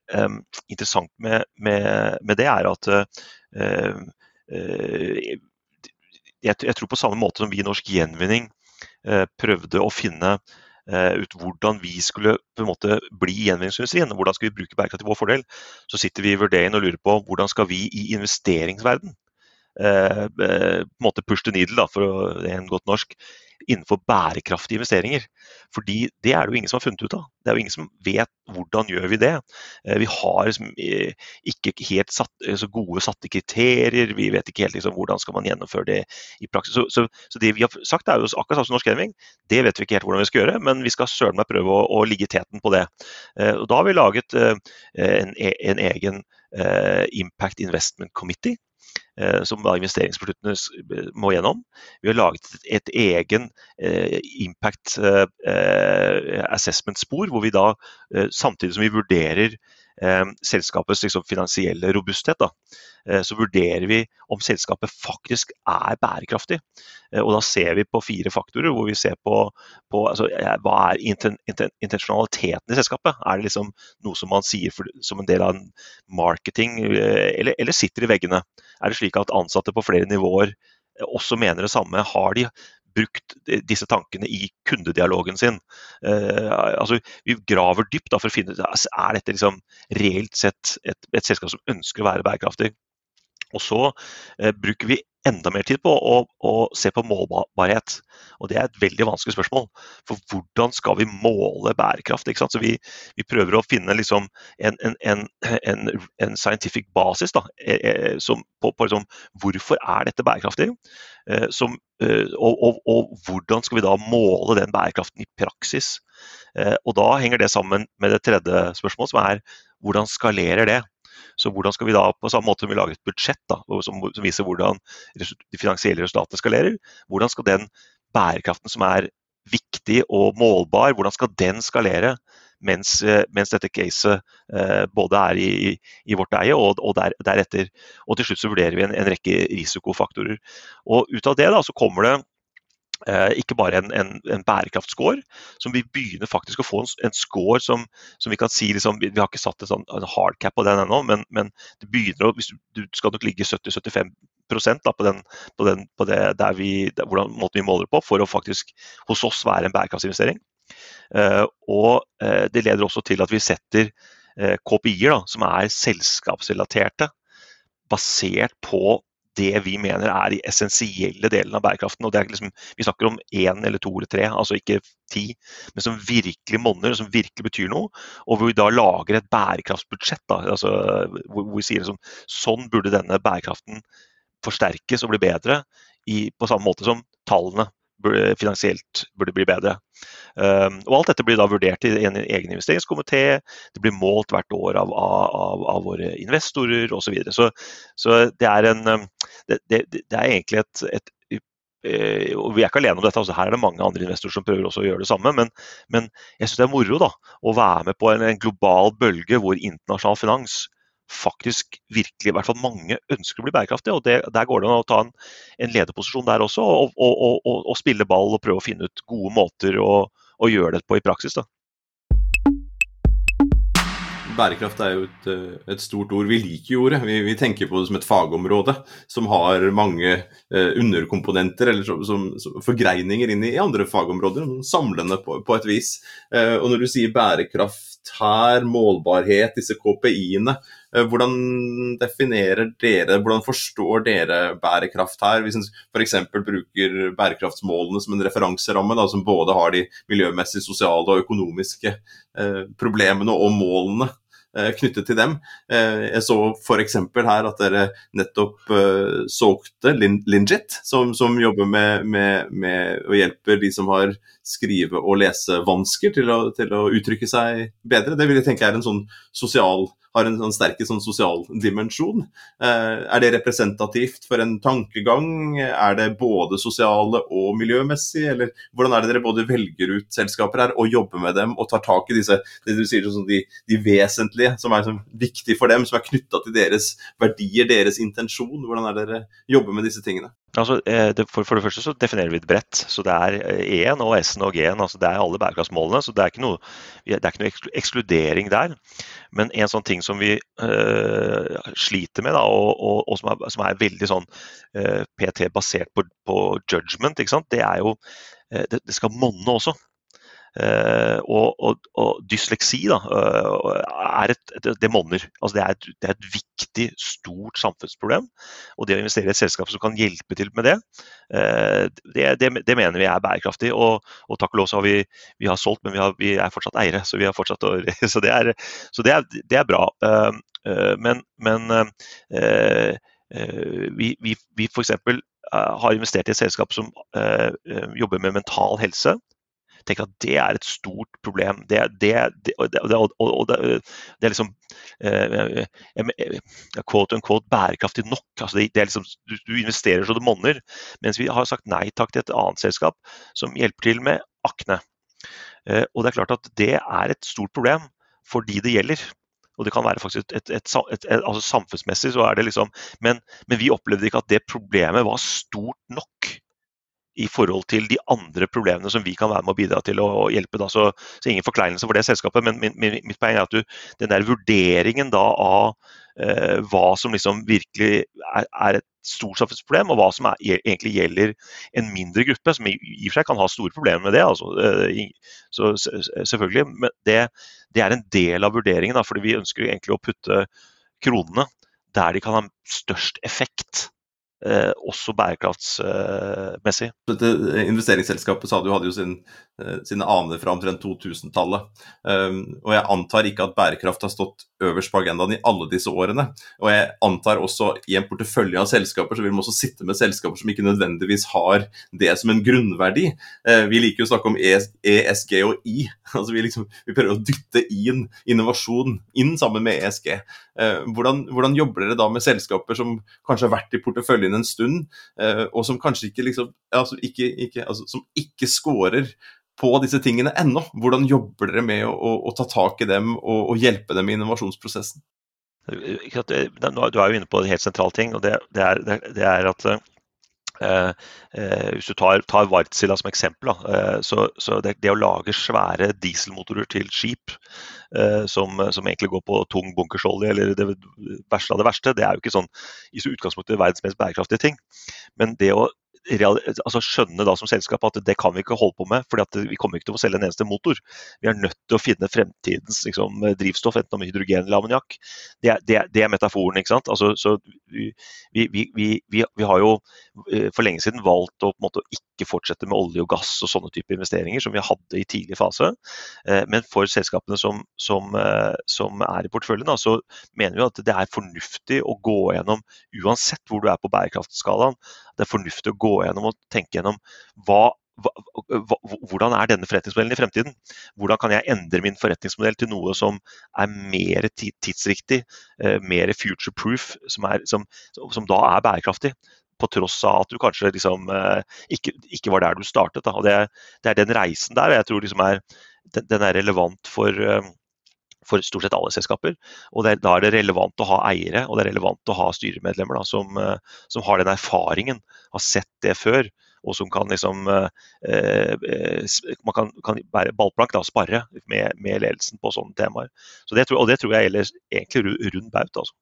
[SPEAKER 4] interessant med, med, med det, er at jeg, tror på samme måte som vi i Norsk Gjenvinning prøvde å finne Eh, ut hvordan vi skulle på en måte bli gjenvinningsindustrien. Hvordan skal vi bruke bærekraft til vår fordel? Så sitter vi i vurderingen og lurer på hvordan skal vi i investeringsverden eh, eh, på en måte push the needle, da, for å, en godt norsk, innenfor bærekraftige investeringer. Fordi det er det jo ingen som har funnet ut av. Det er jo ingen som vet hvordan gjør vi det. Eh, vi har liksom eh, ikke helt satt, eh, så gode satte kriterier, vi vet ikke helt liksom, hvordan skal man gjennomføre det i praksis. Så, så, så, det vi har sagt er jo akkurat samme som Norsk Gaming, det vet vi ikke helt hvordan vi skal gjøre, men vi skal søren meg prøve å, å, ligge i teten på det. Og da har vi laget en, e, en egen Impact Investment Committee Eh, som investeringsbeslutningene må gjennom. Vi har laget et egen eh, impact eh, assessment-spor, hvor vi da samtidig som vi vurderer selskapets liksom, finansielle robusthet, da, så vurderer vi om selskapet faktisk er bærekraftig. Og Da ser vi på fire faktorer, hvor vi ser på, på altså, hva er intensjonaliteten i selskapet. Er det liksom noe som man sier for, som en del av marketing, eller, eller sitter i veggene? Er det slik at ansatte på flere nivåer eh, også mener det samme? Har de brukt disse tankene i kundedialogen sin? Eh, altså, vi graver dypt da, for å finne ut er dette liksom reelt sett et, et selskap som ønsker å være bærekraftig. Og så eh, bruker vi enda mer tid på å, å, se på målbarhet. Og Det er et veldig vanskelig spørsmål. For hvordan skal vi måle bærekraft? Så vi, vi, prøver å finne liksom en, en, en, en, scientific basis da, eh, eh, som, på, på liksom, hvorfor er dette bærekraftig. Eh, som, og, og, og, hvordan skal vi da måle den bærekraften i praksis? Og Da henger det sammen med det tredje spørsmålet, som er hvordan skalerer det? Så hvordan skal vi da, på samme måte som vi lager et budsjett da, som, som viser hvordan de finansielle resultatene skalerer, hvordan skal den bærekraften som er viktig og målbar, hvordan skal den skalere? Mens, eh, mens dette caset eh, både er i, i, vårt eie og, og der, deretter. Og til slutt så vurderer vi en, en rekke risikofaktorer. Og ut av det da, så kommer det ikke bare en, en, en bærekraftscore, som vi begynner faktisk å få en, en score som, som, vi kan si liksom, Vi har ikke satt sånn, hard hardcap på den ennå, men, men, det begynner å, du, du skal nok ligge 70-75 da, på, den, på, den, på det, der vi, der, hvordan måten vi måler på, for å faktisk hos oss være en bærekraftsinvestering. Uh, og uh, Det leder også til at vi setter uh, KPI-er som er selskapsrelaterte, basert på det vi mener er de essensielle delene av bærekraften. og det er liksom, Vi snakker om én eller to eller tre, altså ikke ti, men som virkelig monner, som virkelig betyr noe. Og hvor vi da lager et bærekraftsbudsjett. Da, altså, hvor, vi sier liksom, sånn burde denne bærekraften forsterkes og bli bedre, i, på samme måte som tallene finansielt burde bli bedre. Um, og Alt dette blir da vurdert i en egen investeringskomité. Det blir målt hvert år av, av, av våre investorer osv. Så, videre. så Så det er, en, um, det, det, det er egentlig et, et uh, og Vi er ikke alene om dette, altså her er det mange andre investorer som prøver også å gjøre det samme. Men, men jeg syns det er moro da, å være med på en, en global bølge hvor internasjonal finans faktisk virkelig, i hvert fall mange, ønsker å bli bærekraftige. og det, Der går det an å ta en, en lederposisjon der også, og, og, og, og, spille ball og prøve å finne ut gode måter å, gjøre det på i praksis. da.
[SPEAKER 5] Bærekraft er jo et, et, stort ord. Vi liker jo ordet. Vi, vi, tenker på det som et fagområde som har mange eh, underkomponenter eller som, som, som, forgreininger inn i andre fagområder. Samlende på, på et vis. Eh, og når du sier bærekraft her, målbarhet, disse KPI-ene, hvordan definerer dere, hvordan forstår dere bærekraft her? Hvis en f.eks. bruker bærekraftsmålene som en referanseramme, da, som både har de miljømessige, sosiale og økonomiske eh, problemene og målene eh, knyttet til dem. Eh, jeg så f.eks. her at dere nettopp solgte Lingit, som, som jobber med, med, med, å hjelpe de som har skrive- og lesevansker til å, til å uttrykke seg bedre. Det vil jeg tenke er en sånn sosial har en sånn sterk sånn sosial dimensjon. Er det representativt for en tankegang? Er det både sosiale og miljømessig, eller hvordan er det dere både velger ut selskaper her og jobber med dem og tar tak i disse det du sier, sånn, de, de vesentlige, som er sånn, viktige for dem, som er knytta til deres verdier, deres intensjon? Hvordan er det dere jobber med disse tingene?
[SPEAKER 4] Altså, det, for, for, det første så definerer vi det bredt. så Det er E-en og S-en og G-en. altså Det er alle bærekraftsmålene. så Det er ikke noe, er ikke noe ekskludering der. Men en sånn ting som vi øh, sliter med, da, og, og, og som, er, som, er, veldig sånn øh, PT basert på, på judgment, det er jo øh, det, det skal monne også. Uh, og, og, og, dysleksi da, uh, er et, det, det monner. Altså det, er et, det, er et, viktig, stort samfunnsproblem. Og det å investere i et selskap som kan hjelpe til med det, uh, det, det, mener vi er bærekraftig. Og, og takk og lov så har vi, vi har solgt, men vi, har, vi, er fortsatt eiere. Så, vi har fortsatt å, så, det, er, så det, er, det er bra. men men vi, vi, vi f.eks. har investert i et selskap som jobber med mental helse tenker at det er et stort problem. Det, det, det, og, det, er liksom eh, quote unquote bærekraftig nok. Altså det, er liksom, du, du, investerer så det monner. Mens vi har sagt nei takk til et annet selskap som hjelper til med akne. Eh, og det er klart at det er et stort problem for de det gjelder. Og det kan være faktisk et, et, et, altså Samfunnsmessig så er det liksom men, men vi opplevde ikke at det problemet var stort nok i forhold til de andre problemene som vi kan være med å bidra til å hjelpe. Da. Så, så ingen forkleinelse for det selskapet, men min, min, mitt poeng er at du, den der vurderingen da av eh, hva som liksom virkelig er, er, et stort samfunnsproblem, og hva som er, egentlig gjelder en mindre gruppe, som i, og for seg kan ha store problemer med det. Altså, eh, så selvfølgelig, men det, det, er en del av vurderingen, da, fordi vi ønsker egentlig å putte kronene der de kan ha størst effekt. Eh, også bærekraftsmessig.
[SPEAKER 5] Dette investeringsselskapet sa du hadde jo sin, sine aner fra omtrent 2000-tallet. Um, og jeg antar ikke at bærekraft har stått øverst på agendaen i alle disse årene. Og jeg antar også i en portefølje av selskaper så vil man også sitte med selskaper som ikke nødvendigvis har det som en grunnverdi. Uh, vi liker jo å snakke om ESG og I. Altså vi, liksom, vi prøver å dytte inn innovasjon inn sammen med ESG. Uh, hvordan, hvordan jobber dere da med selskaper som kanskje har vært i porteføljen en stund, eh, og som kanskje ikke liksom altså ikke, ikke, altså, Som ikke scorer på disse tingene ennå. Hvordan jobber dere med å, å, å ta tak i dem og, og, hjelpe dem i innovasjonsprosessen?
[SPEAKER 4] Du er jo inne på en helt sentral ting, og det, det, er, det er, at Eh, eh, hvis du tar, tar Wärtsilä som eksempel, eh, så, så det, det, å lage svære dieselmotorer til skip eh, som, som, egentlig går på tung bunkersolje, eller det verste av det verste, det er jo ikke sånn i utgangspunktet verdens mest bærekraftige ting. Men det å altså skjønne da som selskap at det kan vi ikke holde på med, for vi kommer ikke til å få selge en eneste motor. Vi er nødt til å finne fremtidens liksom, drivstoff, enten om hydrogen eller ammoniakk. Det, det, det, er metaforen. ikke sant? Altså, så vi, vi, vi, vi, har jo eh, for lenge siden valgt å på en måte ikke fortsette med olje og gass og sånne type investeringer som vi hadde i tidlig fase. Eh, men for selskapene som, som, eh, som er i porteføljen, så mener vi at det er fornuftig å gå gjennom, uansett hvor du er på bærekraftskalaen, det er fornuftig å gå gjennom og tenke gjennom hva, hvordan er denne forretningsmodellen i fremtiden? Hvordan kan jeg endre min forretningsmodell til noe som er mer tidsriktig, eh, mer future-proof, som, som, som, da er bærekraftig? På tross av at du kanskje liksom, eh, ikke, ikke, var der du startet. Det, det, er den reisen der jeg tror liksom er, den er relevant for eh, for stort sett alle selskaper. Og det, Da er det relevant å ha eiere og det er relevant å ha styremedlemmer da, som, eh, som, har den erfaringen, har sett det før. Og som kan liksom eh, eh Man kan, kan være ballplank da, sparre med, med, ledelsen på sånne temaer. Så det tror, og det tror jeg gjelder egentlig rund baut. Altså.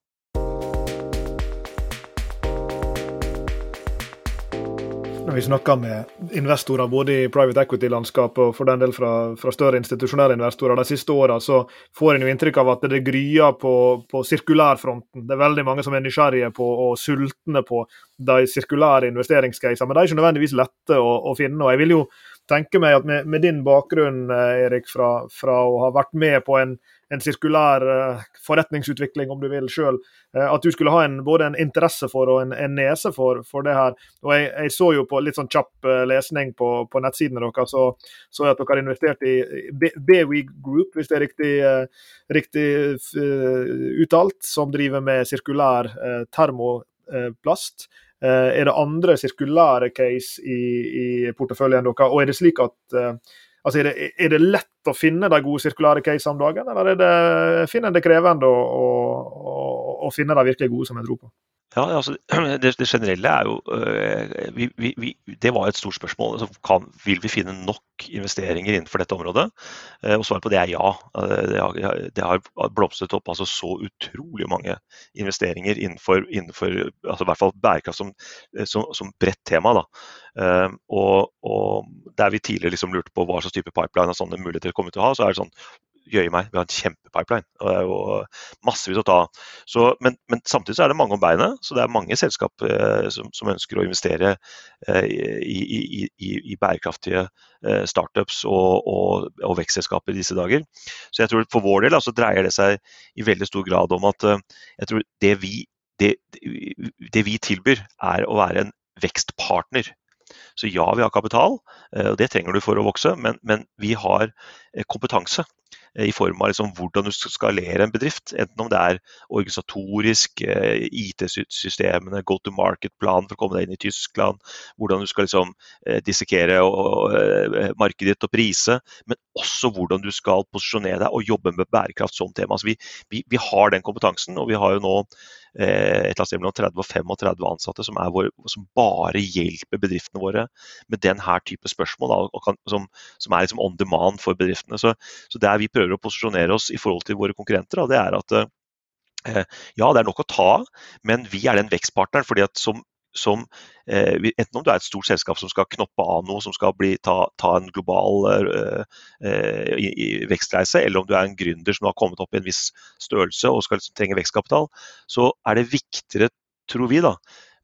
[SPEAKER 3] Når vi snakker med investorer både i private equity-landskapet og for den del fra, fra større institusjonelle investorer de siste åra, så får en jo inntrykk av at det gryer på, på sirkulærfronten. Det er veldig mange som er nysgjerrige på og sultne på de sirkulære investeringscasene, men de er ikke nødvendigvis lette å, å finne. og jeg vil jo tenke meg at med, med din bakgrunn, eh, Erik, fra, fra, å ha vært med på en, en sirkulær forretningsutvikling, om du vil sjøl. At du skulle ha en, både en interesse for og en, en nese for, for, det her. Og jeg, jeg, så jo på litt sånn kjapp lesning på, på nettsidene deres, så så jeg at dere har investert i BWE Group, hvis det er riktig, riktig uttalt, som driver med sirkulær termoplast. Eh, er det andre sirkulære case i, i porteføljen deres? Og er det slik at eh, altså er, det, er, det, lett å finne de gode sirkulære casene om dagen, eller er det, finner en det krevende å, å, å, finne de virkelig gode som en tror på?
[SPEAKER 4] Ja, altså, det, det, generelle er jo øh, vi, vi, vi, Det var et stort spørsmål. Altså, kan, vil vi finne nok investeringer innenfor dette området? Eh, og Svaret på det er ja. Uh, det, har, det, har, blomstret opp altså, så utrolig mange investeringer innenfor, innenfor altså, i hvert fall bærekraft som, som, som bredt tema. Da. Eh, og, og, Der vi tidligere liksom lurte på hva slags type pipeline og sånne muligheter kommer til å ha, så er det sånn jøye meg, vi har en kjempepipeline. og det er jo Massevis å ta av. men, men, samtidig så er det mange om beinet. Så det er mange selskap eh, som, som, ønsker å investere eh, i, i, i, i, bærekraftige eh, startups og, og, og, vekstselskaper i disse dager. Så jeg tror for vår del altså, dreier det seg i veldig stor grad om at eh, jeg tror det vi, det, det vi tilbyr, er å være en vekstpartner. Så ja, vi har kapital, eh, og det trenger du for å vokse, men, men vi har eh, kompetanse Eh, i form av liksom hvordan du skal skalere en bedrift. Enten om det er organisatorisk, eh, IT-systemene, go to market-plan for å komme deg inn i Tyskland, hvordan du skal liksom eh, dissekere markedet ditt og prise, men også hvordan du skal posisjonere deg og jobbe med bærekraft som tema. Altså vi, vi, vi har den kompetansen, og vi har jo nå et eller annet mellom 30 og 35 ansatte som, vår, som bare hjelper bedriftene våre med den her type spørsmål, da, kan, som, som, er liksom on demand for bedriftene. Så, så der vi prøver å posisjonere oss i forhold til våre konkurrenter, det er at eh, ja, det er nok å ta av, men vi er den vekstpartneren. fordi at som, som eh, Enten om du er et stort selskap som skal knoppe av noe, som skal bli, ta, ta, en global uh, uh, vekstreise, eller om du er en gründer som har kommet opp i en viss størrelse og skal liksom, trenge vekstkapital, så er det viktigere, tror vi, da,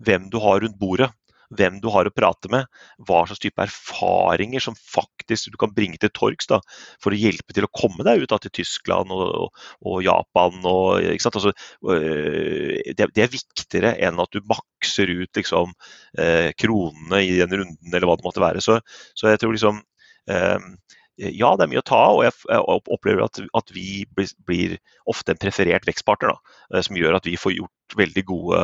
[SPEAKER 4] hvem du har rundt bordet hvem du har å prate med, hva slags type erfaringer som faktisk du kan bringe til torgs for å hjelpe til å komme deg ut da, til Tyskland og, og Japan. Og, altså, øh, det, det, er viktigere enn at du makser ut liksom, eh, kronene i den runden, eller hva det måtte være. Så, så jeg tror liksom eh, ja, det er mye å ta av, og jeg opplever at, at vi blir, ofte en preferert vekstpartner. Da, som gjør at vi får gjort veldig gode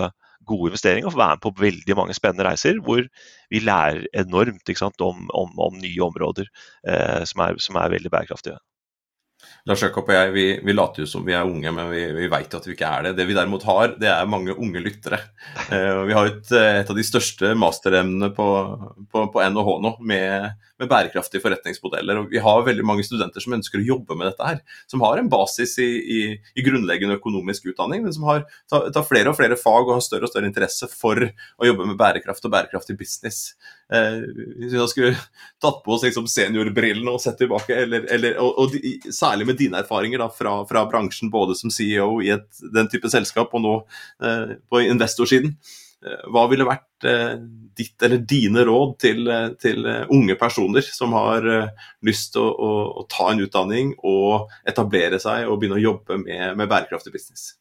[SPEAKER 4] gode investeringer og få være med på veldig mange spennende reiser hvor vi lærer enormt sant, om, om, om, nye områder eh, som, er, som, er, veldig bærekraftige.
[SPEAKER 5] Lars Jakob og jeg vi, vi, later jo som vi er unge, men vi, vi vet at vi ikke er det. Det vi derimot har, det er mange unge lyttere. Eh, vi har et, et, av de største masteremnene på, på, på NHH nå med med bærekraftige forretningsmodeller. Og vi har veldig mange studenter som ønsker å jobbe med dette her. Som har en basis i, i, i grunnleggende økonomisk utdanning, men som har tar, tar, flere og flere fag og har større og større interesse for å jobbe med bærekraft og bærekraftig business. Eh, hvis vi skulle tatt på oss liksom seniorbrillene og sett tilbake, eller, eller, og, og de, særlig med dine erfaringer da, fra, fra, bransjen, både som CEO i et, den type selskap og nå eh, på investorsiden. Eh, hva ville vært eh, ditt eller dine råd til, eh, til unge personer som har lyst til å, å, å, ta en utdanning og etablere seg og begynne å jobbe med, med bærekraftig business?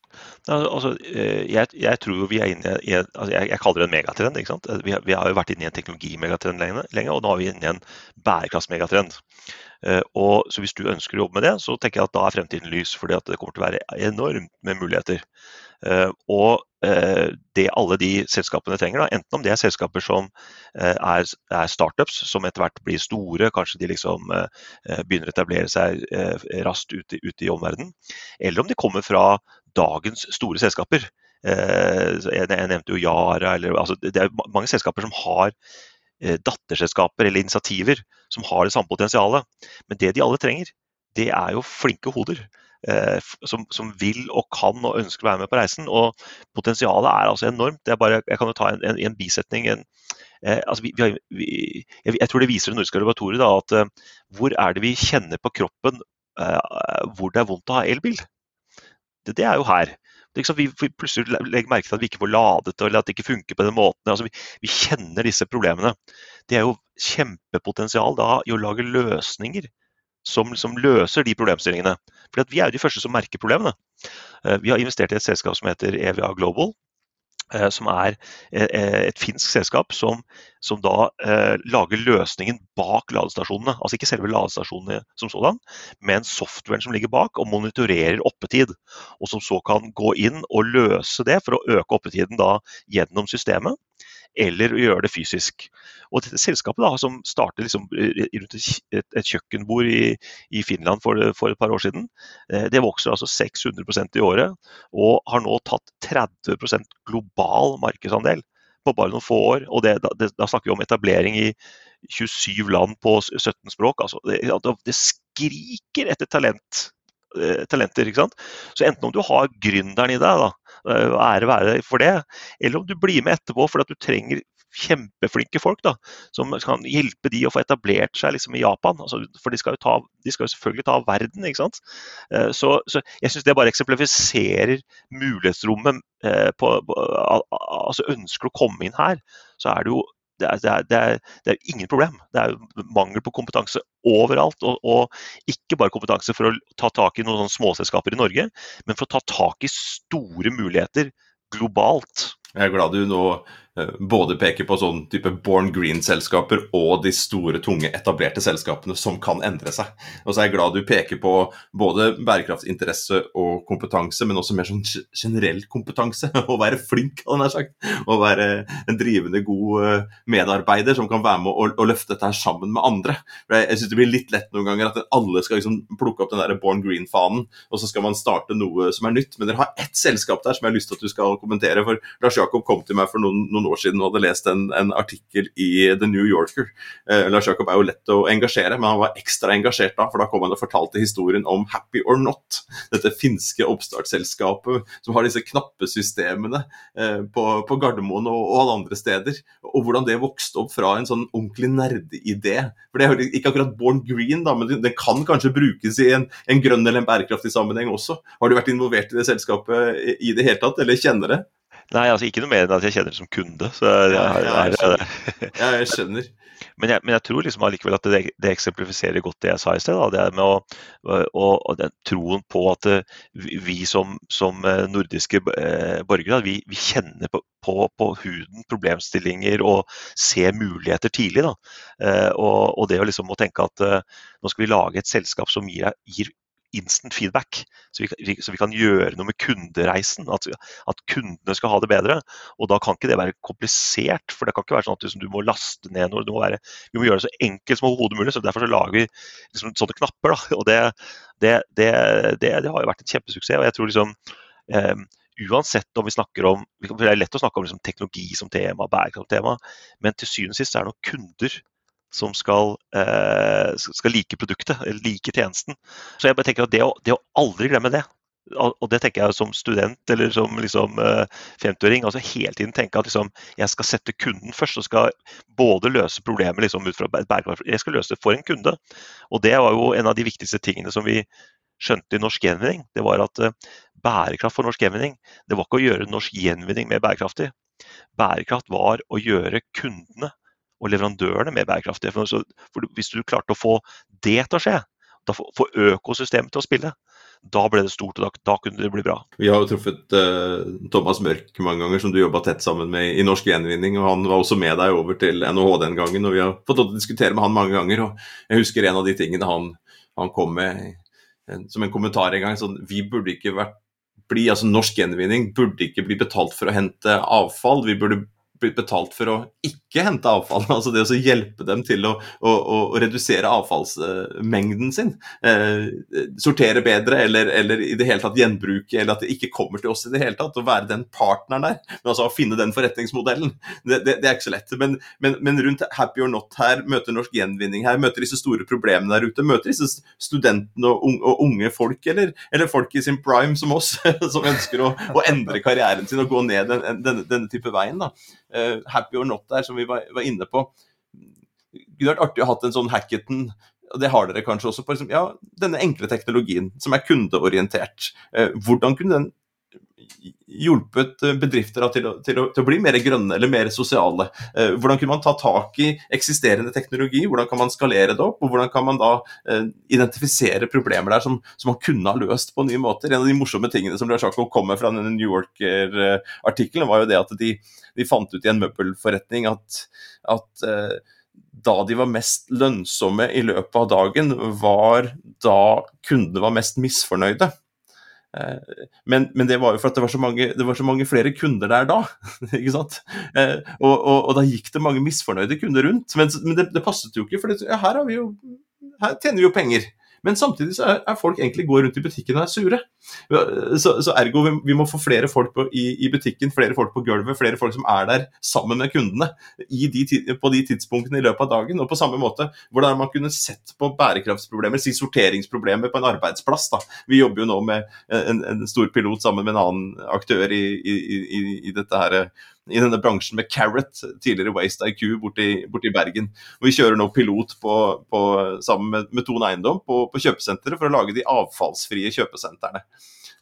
[SPEAKER 4] Altså, jeg, jeg, tror jo vi er inne i altså jeg, jeg, kaller det en megatrend. ikke sant? Vi, vi, har jo vært inne i en teknologimegatrend lenge, lenge, og nå er vi inne i en bærekraftsmegatrend. Og, så Hvis du ønsker å jobbe med det, så tenker jeg at da er fremtiden lys. fordi det kommer til å være enormt med muligheter. Og det alle de selskapene trenger, da, enten om det er selskaper som eh, er, er startups, som etter hvert blir store, kanskje de liksom begynner å etablere seg raskt ute, ute i omverdenen, eller om de kommer fra dagens store selskaper. Jeg nevnte jo Yara, eller, altså, det er mange selskaper som har datterselskaper eller initiativer som har det samme potensialet. Men det de alle trenger, det er jo flinke hoder. Eh, som, som, vil og kan og ønsker å være med på reisen. Og potensialet er altså enormt. Bare, jeg kan jo ta en, en, en bisetning. En, eh, altså vi, vi, vi, jeg, tror det viser det nordiske laboratoriet da, at eh, hvor er det vi kjenner på kroppen eh, hvor det er vondt å ha elbil? Det, det er jo her. Liksom vi plutselig legger merke til at vi ikke får ladet eller at det ikke funker på den måten. Altså vi, kjenner disse problemene. Det er jo kjempepotensial da i å lage løsninger som som løser de problemstillingene. For Vi er jo de første som merker problemene. Eh, vi har investert i et selskap som heter EVA Global, Eh, som er eh, et finsk selskap som, som da lager løsningen bak ladestasjonene. Altså ikke selve ladestasjonene som sådan, men softwaren som ligger bak og monitorerer oppetid. Og som så kan gå inn og løse det for å øke oppetiden da gjennom systemet eller å gjøre det fysisk. Og dette selskapet da, som startet liksom rundt et, kjøkkenbord i, i Finland for, for, et par år siden, eh, det vokser altså 600% i året og har nå tatt 30% global markedsandel på bare noen få år. og det, det, da, snakker vi om etablering i 27 land på 17 språk. Altså, det, det skriker etter talent eh, talenter. ikke sant? Så enten om du har gründeren i deg, da, Eh, ære være for det. Eller om du blir med etterpå fordi at du trenger kjempeflinke folk da, som kan hjelpe de å få etablert seg liksom, i Japan. Altså, for de skal, ta, de skal, jo selvfølgelig ta av verden. ikke sant? Eh, så, så jeg syns det bare eksemplifiserer mulighetsrommet. Eh, på, altså Ønsker du å komme inn her, så er det jo det er, det, er, det, er, det er, ingen problem. Det er mangel på kompetanse overalt. Og, og, ikke bare kompetanse for å ta tak i noen småselskaper i Norge, men for å ta tak i store muligheter globalt.
[SPEAKER 5] Jeg er glad du nå både peker på sånn type born green-selskaper og de store, tunge, etablerte selskapene som kan endre seg. Og så er jeg glad du peker på både bærekraftsinteresse og kompetanse, men også mer sånn generell kompetanse. Å være flink, hadde jeg sagt. Å være en drivende god eh, medarbeider som kan være med å løfte dette her sammen med andre. For Jeg, jeg syns det blir litt lett noen ganger at alle skal liksom plukke opp den der born green-fanen, og så skal man starte noe som er nytt. Men dere har ett selskap der som jeg har lyst til at du skal kommentere. For Lars Jakob kom til meg for noen, noen noen år siden og hadde lest en, en artikkel i The New Yorker. Eh, Lars Jakob er jo lett å engasjere, men han var ekstra engasjert da, for da kom han og fortalte historien om Happy or Not. Dette finske oppstartsselskapet som har disse knappesystemene eh, på, på Gardermoen og, og, alle andre steder. Og hvordan det vokste opp fra en sånn ordentlig nerdeidé. For det er ikke akkurat born green, da, men det kan kanskje brukes i en, en grønn eller en bærekraftig sammenheng også. Har du vært involvert i det selskapet i det hele tatt, eller kjenner det?
[SPEAKER 4] Nei, altså ikke noe mer enn at jeg kjenner det som kunde. Så jeg, jeg, jeg,
[SPEAKER 5] jeg, ja, jeg skjønner.
[SPEAKER 4] Men jeg, men jeg, tror liksom allikevel at det, det, eksemplifiserer godt det jeg sa i sted. Da. Det er med å, og, og den troen på at eh, vi som, som eh, nordiske eh, borgere vi, vi kjenner på, på, på, huden problemstillinger og ser muligheter tidlig. Da. Og, og, det å liksom å tenke at nå skal vi lage et selskap som gir, gir instant feedback, så vi, så vi, kan gjøre noe med kundereisen. At, at, kundene skal ha det bedre. Og da kan ikke det være komplisert. For det kan ikke være sånn at liksom, du må laste ned noe. Må være, vi må gjøre det så enkelt som overhodet mulig. så Derfor så lager vi liksom, sånne knapper. Da. Og det, det, det, det, har jo vært en kjempesuksess. og jeg tror liksom eh, uansett om vi snakker om Det er lett å snakke om liksom, teknologi som tema, bærekraft tema, men til syvende og sist er det noen kunder som skal, eh, skal, like produktet, like tjenesten. Så jeg bare tenker at det å, det å aldri glemme det, og det tenker jeg som student eller som liksom, 50-åring. Eh, altså Hele tiden tenke at liksom, jeg skal sette kunden først. og skal både løse problemet liksom, ut fra bærekraft Jeg skal løse det for en kunde. Og Det var jo en av de viktigste tingene som vi skjønte i norsk gjenvinning. Det var at uh, bærekraft for norsk gjenvinning, det var ikke å gjøre norsk gjenvinning mer bærekraftig. Bærekraft var å gjøre kundene og leverandørene mer bærekraftige. For, for hvis du klarte å få det til å skje, da få økosystemet til å spille, da ble det stort, og da, da kunne det bli bra.
[SPEAKER 5] Vi har jo truffet uh, Thomas Mørk mange ganger, som du jobba tett sammen med i Norsk Gjenvinning. og Han var også med deg over til NHH den gangen, og vi har fått til å diskutere med han mange ganger. og Jeg husker en av de tingene han, han kom med som en kommentar en gang. sånn, Vi burde ikke vært bli, altså Norsk Gjenvinning burde ikke bli betalt for å hente avfall. Vi burde blitt betalt for å ikke hente avfall. altså Det å hjelpe dem til å, å, å redusere avfallsmengden sin. Eh, sortere bedre, eller, eller, i det hele tatt gjenbruke, eller at det ikke kommer til oss i det hele tatt. Å være den partneren der. Men altså å finne den forretningsmodellen, det, det, det er ikke så lett. Men, men, men, rundt Happy or Not her, møter Norsk Gjenvinning her, møter disse store problemene der ute, møter disse studentene og, unge, og unge folk, eller, eller, folk i sin prime som oss, som ønsker å, å endre karrieren sin og gå ned denne, denne, denne type veien. da uh, happy or not der, som vi var, var inne på. Det kunne vært artig å ha en sånn Hacketon og det har dere kanskje også på liksom, ja, denne enkle teknologien som er kundeorientert. Uh, hvordan kunne den hjulpet bedrifter til å, til, å, til å, bli mer grønne eller mer sosiale? Eh, hvordan kunne man ta tak i eksisterende teknologi, hvordan kan man skalere det opp? Og hvordan kan man da eh, identifisere problemer der som, som, man kunne ha løst på nye måter? En av de morsomme tingene som Rashako kommer fra denne New Yorker-artikkelen, var jo det at de, de, fant ut i en møbelforretning at, at eh, da de var mest lønnsomme i løpet av dagen, var da kundene var mest misfornøyde. Eh, men, men, det var jo for at det var så mange, var så mange flere kunder der da. ikke sant? Eh, og, og, og, da gikk det mange misfornøyde kunder rundt. Men, men det, det, passet jo ikke, for det, ja, her, jo, her, tjener vi jo penger. Men samtidig så er, er, folk egentlig går rundt i butikken og er sure. Så, så ergo vi, vi, må få flere folk på, i, i, butikken, flere folk på gulvet, flere folk som er der sammen med kundene de, på de tidspunktene i løpet av dagen. Og på samme måte hvordan man kunne sett på bærekraftsproblemer, si sorteringsproblemer på en arbeidsplass. Da. Vi jobber jo nå med en, en stor pilot sammen med en annen aktør i, i, i dette her i denne bransjen med Carrot, tidligere Waste IQ, borti, borti Bergen. Og vi kjører nå pilot på, på, sammen med, med Ton Eiendom på, på kjøpesenteret for å lage de avfallsfrie kjøpesentrene.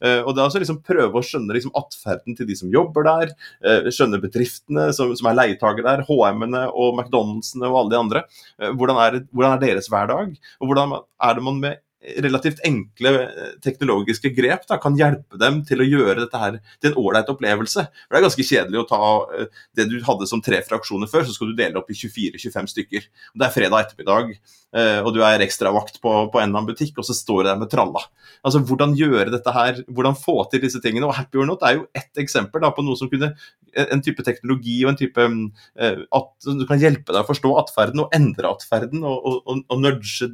[SPEAKER 5] Uh, og det er også liksom prøve å skjønne liksom atferden til de som jobber der, uh, skjønne bedriftene som, som er leietakere der, HM-ene og McDonald'sene og alle de andre. Uh, hvordan, er, hvordan, er, deres hverdag? Og hvordan er det man med relativt enkle eh, teknologiske grep da, kan hjelpe dem til å gjøre dette her til en ålreit opplevelse. For Det er ganske kjedelig å ta eh, det du hadde som tre fraksjoner før, så skal du dele opp i 24-25 stykker. Det er fredag ettermiddag, eh, og du er ekstravakt på, på en eller annen butikk, og så står du der med tralla. Altså, Hvordan gjøre dette her, hvordan få til disse tingene. og Happy or Not er jo ett eksempel da, på noe som kunne, en type teknologi og en type at du kan hjelpe deg å forstå atferden og endre atferden og, og, og, og nudge,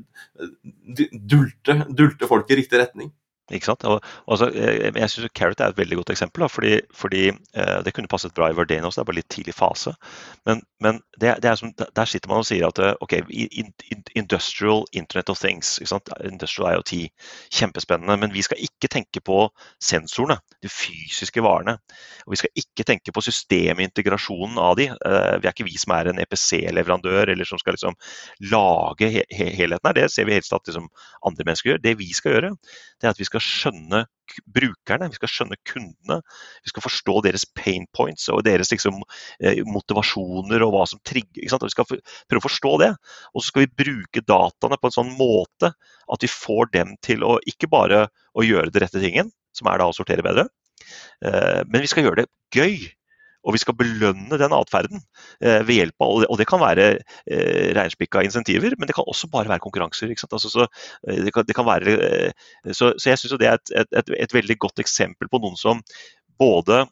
[SPEAKER 5] dulte, dulte folk i riktig retning.
[SPEAKER 4] Ikke sant? Og, altså, jeg synes Carrot er et veldig godt eksempel, da, fordi, fordi eh, det kunne passet bra i Verdane også, det er bare litt tidlig fase. Men, men det, det som, der sitter man og sier at eh, ok, industrial internet of things, ikke sant? industrial IoT, kjempespennende. Men vi skal ikke tenke på sensorene, de fysiske varene. Og vi skal ikke tenke på systemintegrasjonen av de. Eh, vi er ikke vi som er en EPC-leverandør eller som skal liksom lage he helheten her. Det ser vi helst at liksom, andre mennesker gjør. Det vi skal gjøre, det er at vi skal skjønne brukerne, vi skal skjønne kundene. Vi skal forstå deres pain points og deres liksom, eh, motivasjoner og hva som trigger. Vi skal prøve å forstå det. Og så skal vi bruke dataene på en sånn måte at vi får dem til å ikke bare å gjøre det rette tingen, som er da å sortere bedre, eh, men vi skal gjøre det gøy. Og vi skal belønne den atferden eh, ved hjelp av Og det kan være eh, reinspikka insentiver, men det kan også bare være konkurranser. Altså, så, eh, det kan, det kan være, eh, så, så, jeg syns det er et, et, et, veldig godt eksempel på noen som både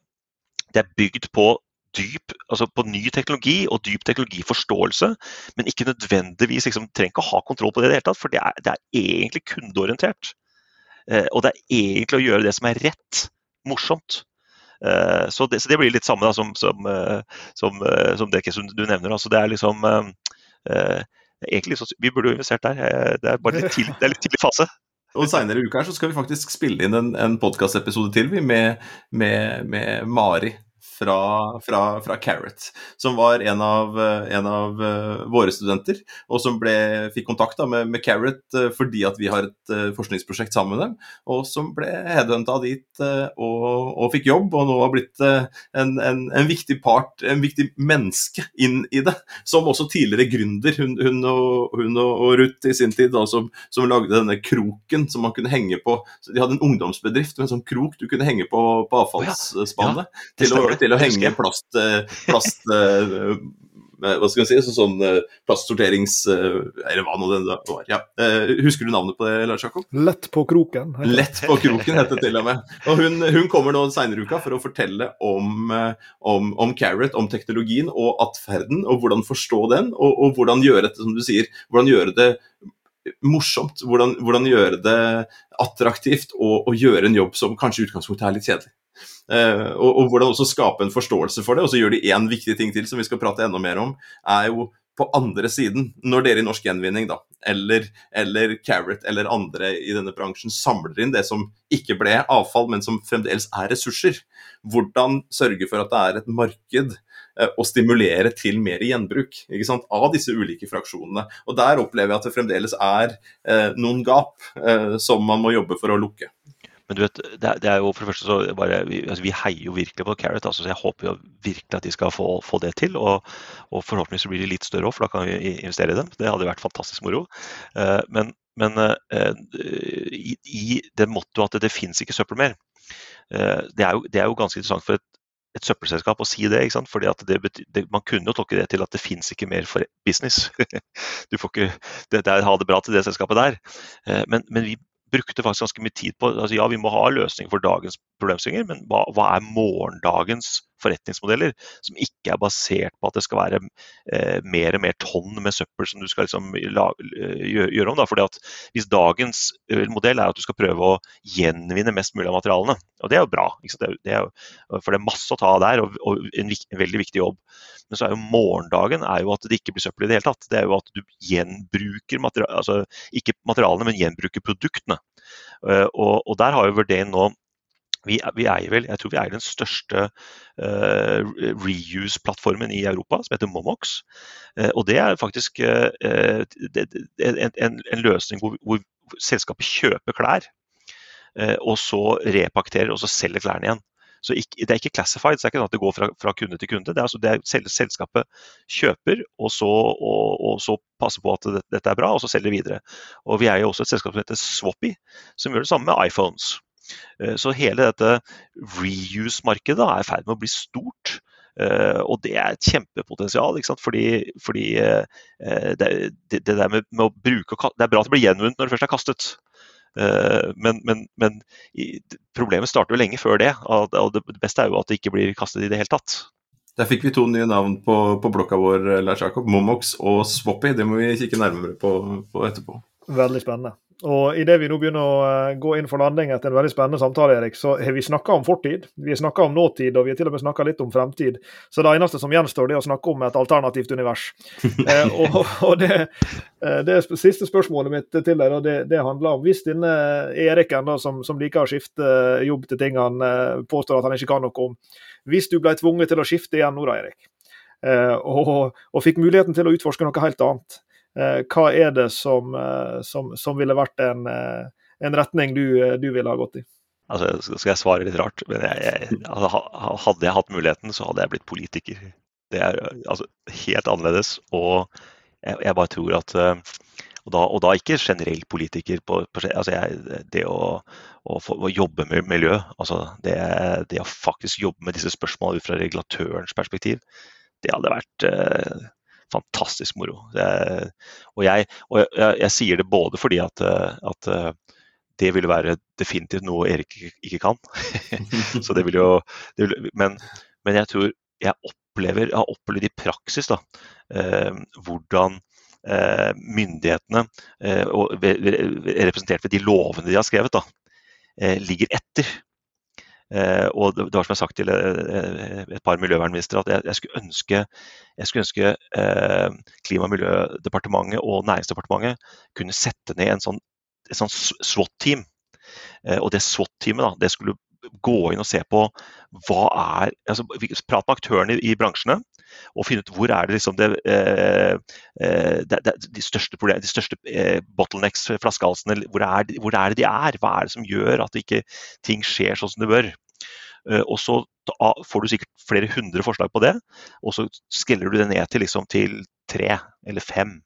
[SPEAKER 4] det er bygd på dyp, altså på ny teknologi og dyp teknologiforståelse, men ikke nødvendigvis liksom, trenger ikke å ha kontroll på det i det hele tatt, for det er, det er egentlig kundeorientert. Eh, og det er egentlig å gjøre det som er rett, morsomt. Eh, så det, så det, blir litt samme da, som, som, som, som, det som det du nevner. Altså, det er liksom egentlig så, Vi burde jo investert der. Det er bare litt tidlig, det er litt tidlig fase.
[SPEAKER 5] Og Seinere i uka her så skal vi faktisk spille inn en, en podkastepisode til med, med, med Mari fra, fra, fra, Carrot, som var en av, en av, uh, våre studenter, og som ble, fikk kontakt da, med, med, Carrot uh, fordi at vi har et uh, forskningsprosjekt sammen med dem, og som ble headhunta dit og, og, fikk jobb, og nå har blitt en, en, en, viktig part, en viktig menneske inn i det, som også tidligere gründer, hun, hun, og, hun og, Ruth i sin tid, da, som, som, lagde denne kroken som man kunne henge på. De hadde en ungdomsbedrift med en sånn krok du kunne henge på, på avfallsspannet. Ja, ja, til, å, til å henge plast, eh, plast eh, hva skal vi si, sånn plastsorterings... Eller hva nå det var. Ja. Husker du navnet på det, Lars Jakob?
[SPEAKER 3] Lett på kroken.
[SPEAKER 5] Lett på kroken heter det til og med. Og hun, hun kommer nå senere i uka for å fortelle om, om, om, Carrot, om teknologien og atferden, og hvordan forstå den, og, og hvordan gjøre dette, som du sier, hvordan gjøre det morsomt. Hvordan, hvordan gjøre det attraktivt og, og gjøre en jobb som kanskje i utgangspunktet er litt kjedelig. Uh, og, og, hvordan også skape en forståelse for det. Og så gjør de én viktig ting til som vi skal prate enda mer om. er jo på andre siden, når dere i Norsk Gjenvinning da, eller, eller Carrot eller andre i denne bransjen samler inn det som ikke ble avfall, men som fremdeles er ressurser, hvordan sørge for at det er et marked uh, og stimulere til mer gjenbruk av disse ulike fraksjonene. Og Der opplever jeg at det fremdeles er eh, noen gap som man må jobbe for å lukke.
[SPEAKER 4] Men du vet, det er, det er, jo for det første så bare, vi, altså vi heier jo virkelig på Carrot. Altså, så jeg håper jo virkelig at de skal få, få det til. Og, og, forhåpentligvis blir de litt større òg, for da kan vi investere i dem. Det hadde vært fantastisk moro. Uh, men, men uh, i, i, det mottoet at det, det fins ikke søppel mer, uh, det, er jo, det er jo ganske interessant for et et søppelselskap å si det. ikke sant? Fordi det betyr, det, Man kunne jo tolke det til at det fins ikke mer for business. du får ikke det, det, ha det bra til det selskapet der. Men, men vi brukte faktisk ganske mye tid på altså Ja, vi må ha løsninger for dagens problemstillinger, men hva, hva, er morgendagens forretningsmodeller? Som ikke er basert på at det skal være eh, mer og mer tonn med søppel som du skal liksom, la, gjøre, gjøre, om. Da. Fordi at Hvis dagens eh, modell er at du skal prøve å gjenvinne mest mulig av materialene, og det er jo bra, det er, det er, for det er masse å ta der og, og en, en, veldig viktig jobb. Men så er jo morgendagen er jo at det ikke blir søppel i det hele tatt. Det er jo at du gjenbruker materialene, altså ikke materialene, men gjenbruker produktene. Uh, og, og, der har jo Verdane nå vi, vi, eier vel, jeg tror vi eier den største uh, reuse-plattformen i Europa, som heter Momox. Uh, og det er faktisk uh, det, en, en, en, løsning hvor, hvor, selskapet kjøper klær, og så repakterer og så selger klærne igjen. Så ikke, Det er ikke classified, så det er ikke sånn at det går fra, fra kunde til kunde. Det er, altså det er Selskapet kjøper, og så, og, og så passer på at dette er bra, og så selger videre. Og Vi er jo også et selskap som heter Swappy, som gjør det samme med iPhones. Eh, så hele dette reuse-markedet er i ferd med å bli stort. Uh, og det er et kjempepotensial. ikke sant? Fordi, fordi uh, det, det, det, der med, med, å bruke Det er bra at det blir gjenvunnet når det først er kastet. Uh, men, men, men i, problemet starter jo lenge før det. Og, og det, beste er jo at det ikke blir kastet i det hele tatt.
[SPEAKER 5] Der fikk vi to nye navn på, på blokka vår, Lars Jakob. Momox og Swoppy. Det må vi kikke nærmere på, på etterpå.
[SPEAKER 3] Veldig spennende. Og Idet vi nå begynner å eh, gå inn for landing etter en veldig spennende samtale, Erik, så har vi snakka om fortid, vi har snakka om nåtid, og vi har til og med snakka litt om fremtid. Så det eneste som gjenstår, det er å snakke om et alternativt univers. eh, og, og det, eh, det, siste spørsmålet mitt til deg, det, det handler om Hvis denne Eriken, da, som, som, liker å skifte jobb til ting han eh, påstår at han ikke kan noe om, hvis du ble tvunget til å skifte igjen nå, da, Erik, eh, og, og fikk muligheten til å utforske noe helt annet hva er det som, eh, som, som ville vært en, eh, en retning du, du, ville ha gått i?
[SPEAKER 4] Altså, skal jeg svare litt rart, men jeg, jeg, altså, hadde jeg hatt muligheten, så hadde jeg blitt politiker. Det er altså, helt annerledes. Og jeg, jeg bare tror at og da, og da, ikke generell politiker. På, på, altså jeg, det å, å, få, å, jobbe med miljø, altså det, det, å faktisk jobbe med disse spørsmålene ut fra regulatørens perspektiv, det hadde vært fantastisk moro. Jeg, og, jeg, og jeg, jeg, sier det både fordi at, eh, at eh, det ville være definitivt noe Erik ikke kan. så det vil jo, det vil, men, men, jeg tror jeg opplever, har opplevd i praksis da, eh, hvordan eh, myndighetene, eh, og, representert ved de lovene de har skrevet, da, eh, ligger etter. Eh, og det, var som jeg har sagt til eh, et par miljøvernministre, at jeg, jeg, skulle ønske, jeg skulle ønske eh, Klima- og miljødepartementet og Næringsdepartementet kunne sette ned en sånn, et sånn SWAT-team. og det SWAT-teamet det skulle gå inn og se på hva er altså, Prate med aktørene i, i bransjene og finne ut hvor er det liksom det, eh, det, det de største, problem, de største eh, bottlenecks, flaskehalsene, hvor, hvor, er det de er? Hva er det som gjør at ikke ting skjer sånn som det bør? Eh, og så får du sikkert flere hundre forslag på det, og så skreller du det ned til, liksom, til tre eller fem.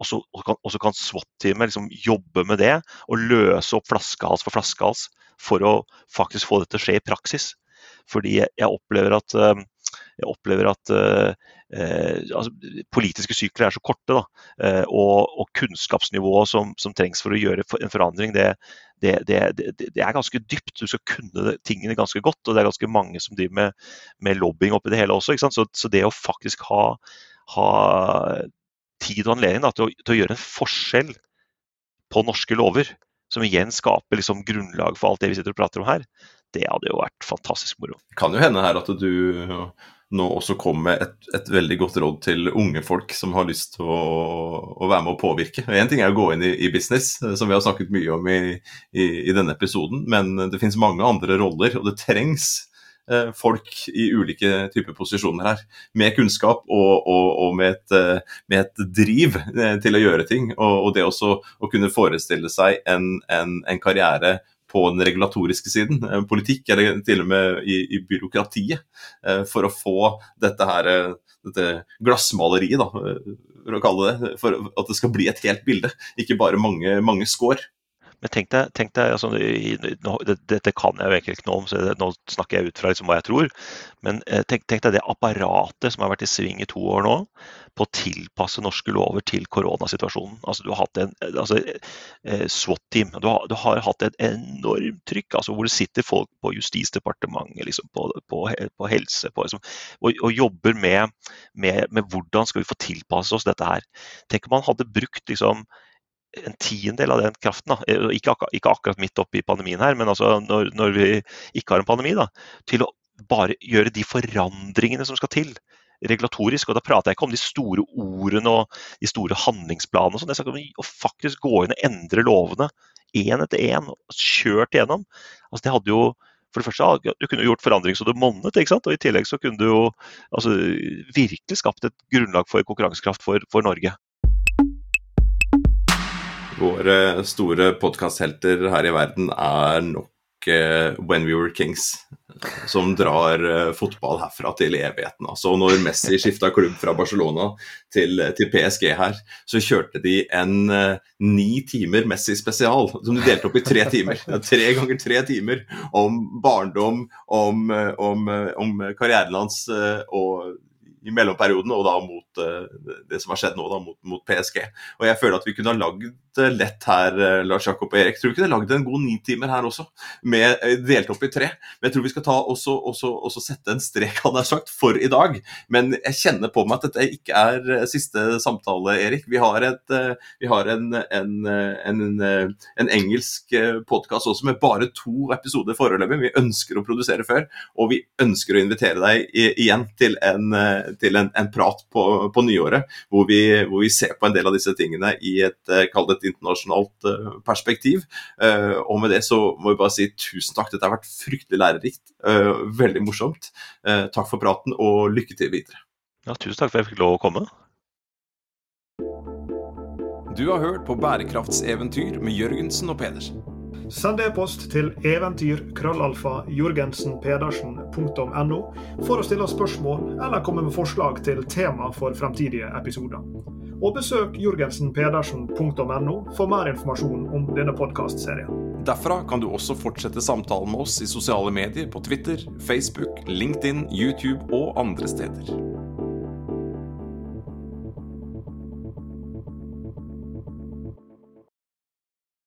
[SPEAKER 4] Og så, og kan, og kan SWAT-teamet liksom jobbe med det og løse opp flaskehals for flaskehals for å faktisk få dette til å skje i praksis. Fordi jeg opplever at jeg opplever at uh, altså, politiske sykler er så korte. Da, uh, og, og, kunnskapsnivået som, som, trengs for å gjøre en forandring, det, det, det, det, er ganske dypt. Du skal kunne tingene ganske godt. Og det er ganske mange som driver med, med lobbying oppi det hele også. Så, så, det å faktisk ha, ha tid og anledning da, til, å, til, å, gjøre en forskjell på norske lover, som igjen skaper liksom grunnlag for alt det vi sitter og prater om her, det hadde jo vært fantastisk moro.
[SPEAKER 5] Det kan jo hende her at du nå også komme med et, et, veldig godt råd til unge folk som har lyst til å, å være med å påvirke. Én ting er å gå inn i, i, business, som vi har snakket mye om i, i, i denne episoden, men det finnes mange andre roller, og det trengs eh, folk i ulike typer posisjoner her. Med kunnskap og, og, og med, et, eh, med, et, driv eh, til å gjøre ting. Og, og det også å kunne forestille seg en, en, en karriere på den regulatoriske siden, politikk eller til og med i, i byråkratiet, for å få dette her dette glassmaleriet, da, for å kalle det, for at det skal bli et helt bilde, ikke bare mange, mange skår.
[SPEAKER 4] Men tenk deg, tenk deg altså, Dette kan jeg jo egentlig ikke noe om, så nå snakker jeg ut fra liksom hva jeg tror. Men eh, tenk, tenk, deg det apparatet som har vært i sving i to år nå, på å tilpasse norske lover til koronasituasjonen. Altså, du har hatt en altså, eh, SWAT-team. Du, du, har hatt et enormt trykk, altså, hvor det sitter folk på Justisdepartementet, liksom, på, på, på, helse, på, liksom, og, og, jobber med, med, med, hvordan skal vi få tilpasse oss dette her. Tenk om man hadde brukt liksom, en tiendedel av den kraften. Eh, ikke, akkurat, ikke akkurat midt oppi pandemien her, men altså når, når, vi ikke har en pandemi, da, til å bare gjøre de forandringene som skal til regulatorisk. og Da prater jeg ikke om de store ordene og de store handlingsplanene. Sånn. Jeg snakker om å faktisk gå inn og endre lovene én etter én, kjørt igjennom. Altså, det hadde jo for det første, Du kunne gjort forandring så det monnet, ikke sant? og i tillegg så kunne du jo altså, virkelig skapt et grunnlag for konkurransekraft for, for Norge.
[SPEAKER 5] Våre store podkasthelter her i verden er nok uh, When We Were Kings, som drar uh, fotball herfra til evigheten. Altså, når Messi skifta klubb fra Barcelona til, til, PSG her, så kjørte de en uh, ni timer Messi-spesial, som de delte opp i tre timer. Tre ganger tre timer om barndom, om, om, om karrieren hans og i mellomperioden, og da mot uh, det som har skjedd nå, da, mot, mot, PSG. Og jeg føler at vi kunne ha lagd lett her, uh, Lars Jakob og Erik. Tror du ikke det lagd en god nitimer her også, med uh, delt opp i tre? Men jeg tror vi skal ta også, også, også sette en strek, hadde jeg sagt, for i dag. Men jeg kjenner på meg at dette ikke er siste samtale, Erik. Vi har, et, vi har en, en, en, en engelsk podkast også med bare to episoder foreløpig. Vi ønsker å produsere før, og vi ønsker å invitere deg igjen til en til prat på, på nyåret, hvor vi, hvor vi, ser på en del av disse tingene i et, kall det et internasjonalt uh, perspektiv. Uh, og med det så må vi bare si tusen takk. Dette har vært fryktelig lærerikt. Uh, veldig morsomt. takk for praten, og lykke til videre.
[SPEAKER 4] Ja, tusen takk for at jeg fikk lov å komme.
[SPEAKER 5] Du har hørt på Bærekraftseventyr med Jørgensen og Pedersen.
[SPEAKER 3] Send e-post til eventyr.krøllalfa.jorgensenpedersen.no for å stille spørsmål eller komme med forslag til tema for fremtidige episoder. Og besøk jorgensenpedersen.no for mer informasjon om denne podkastserien.
[SPEAKER 5] Derfra kan du også fortsette samtalen med oss i sosiale medier på Twitter, Facebook, LinkedIn, YouTube og andre steder.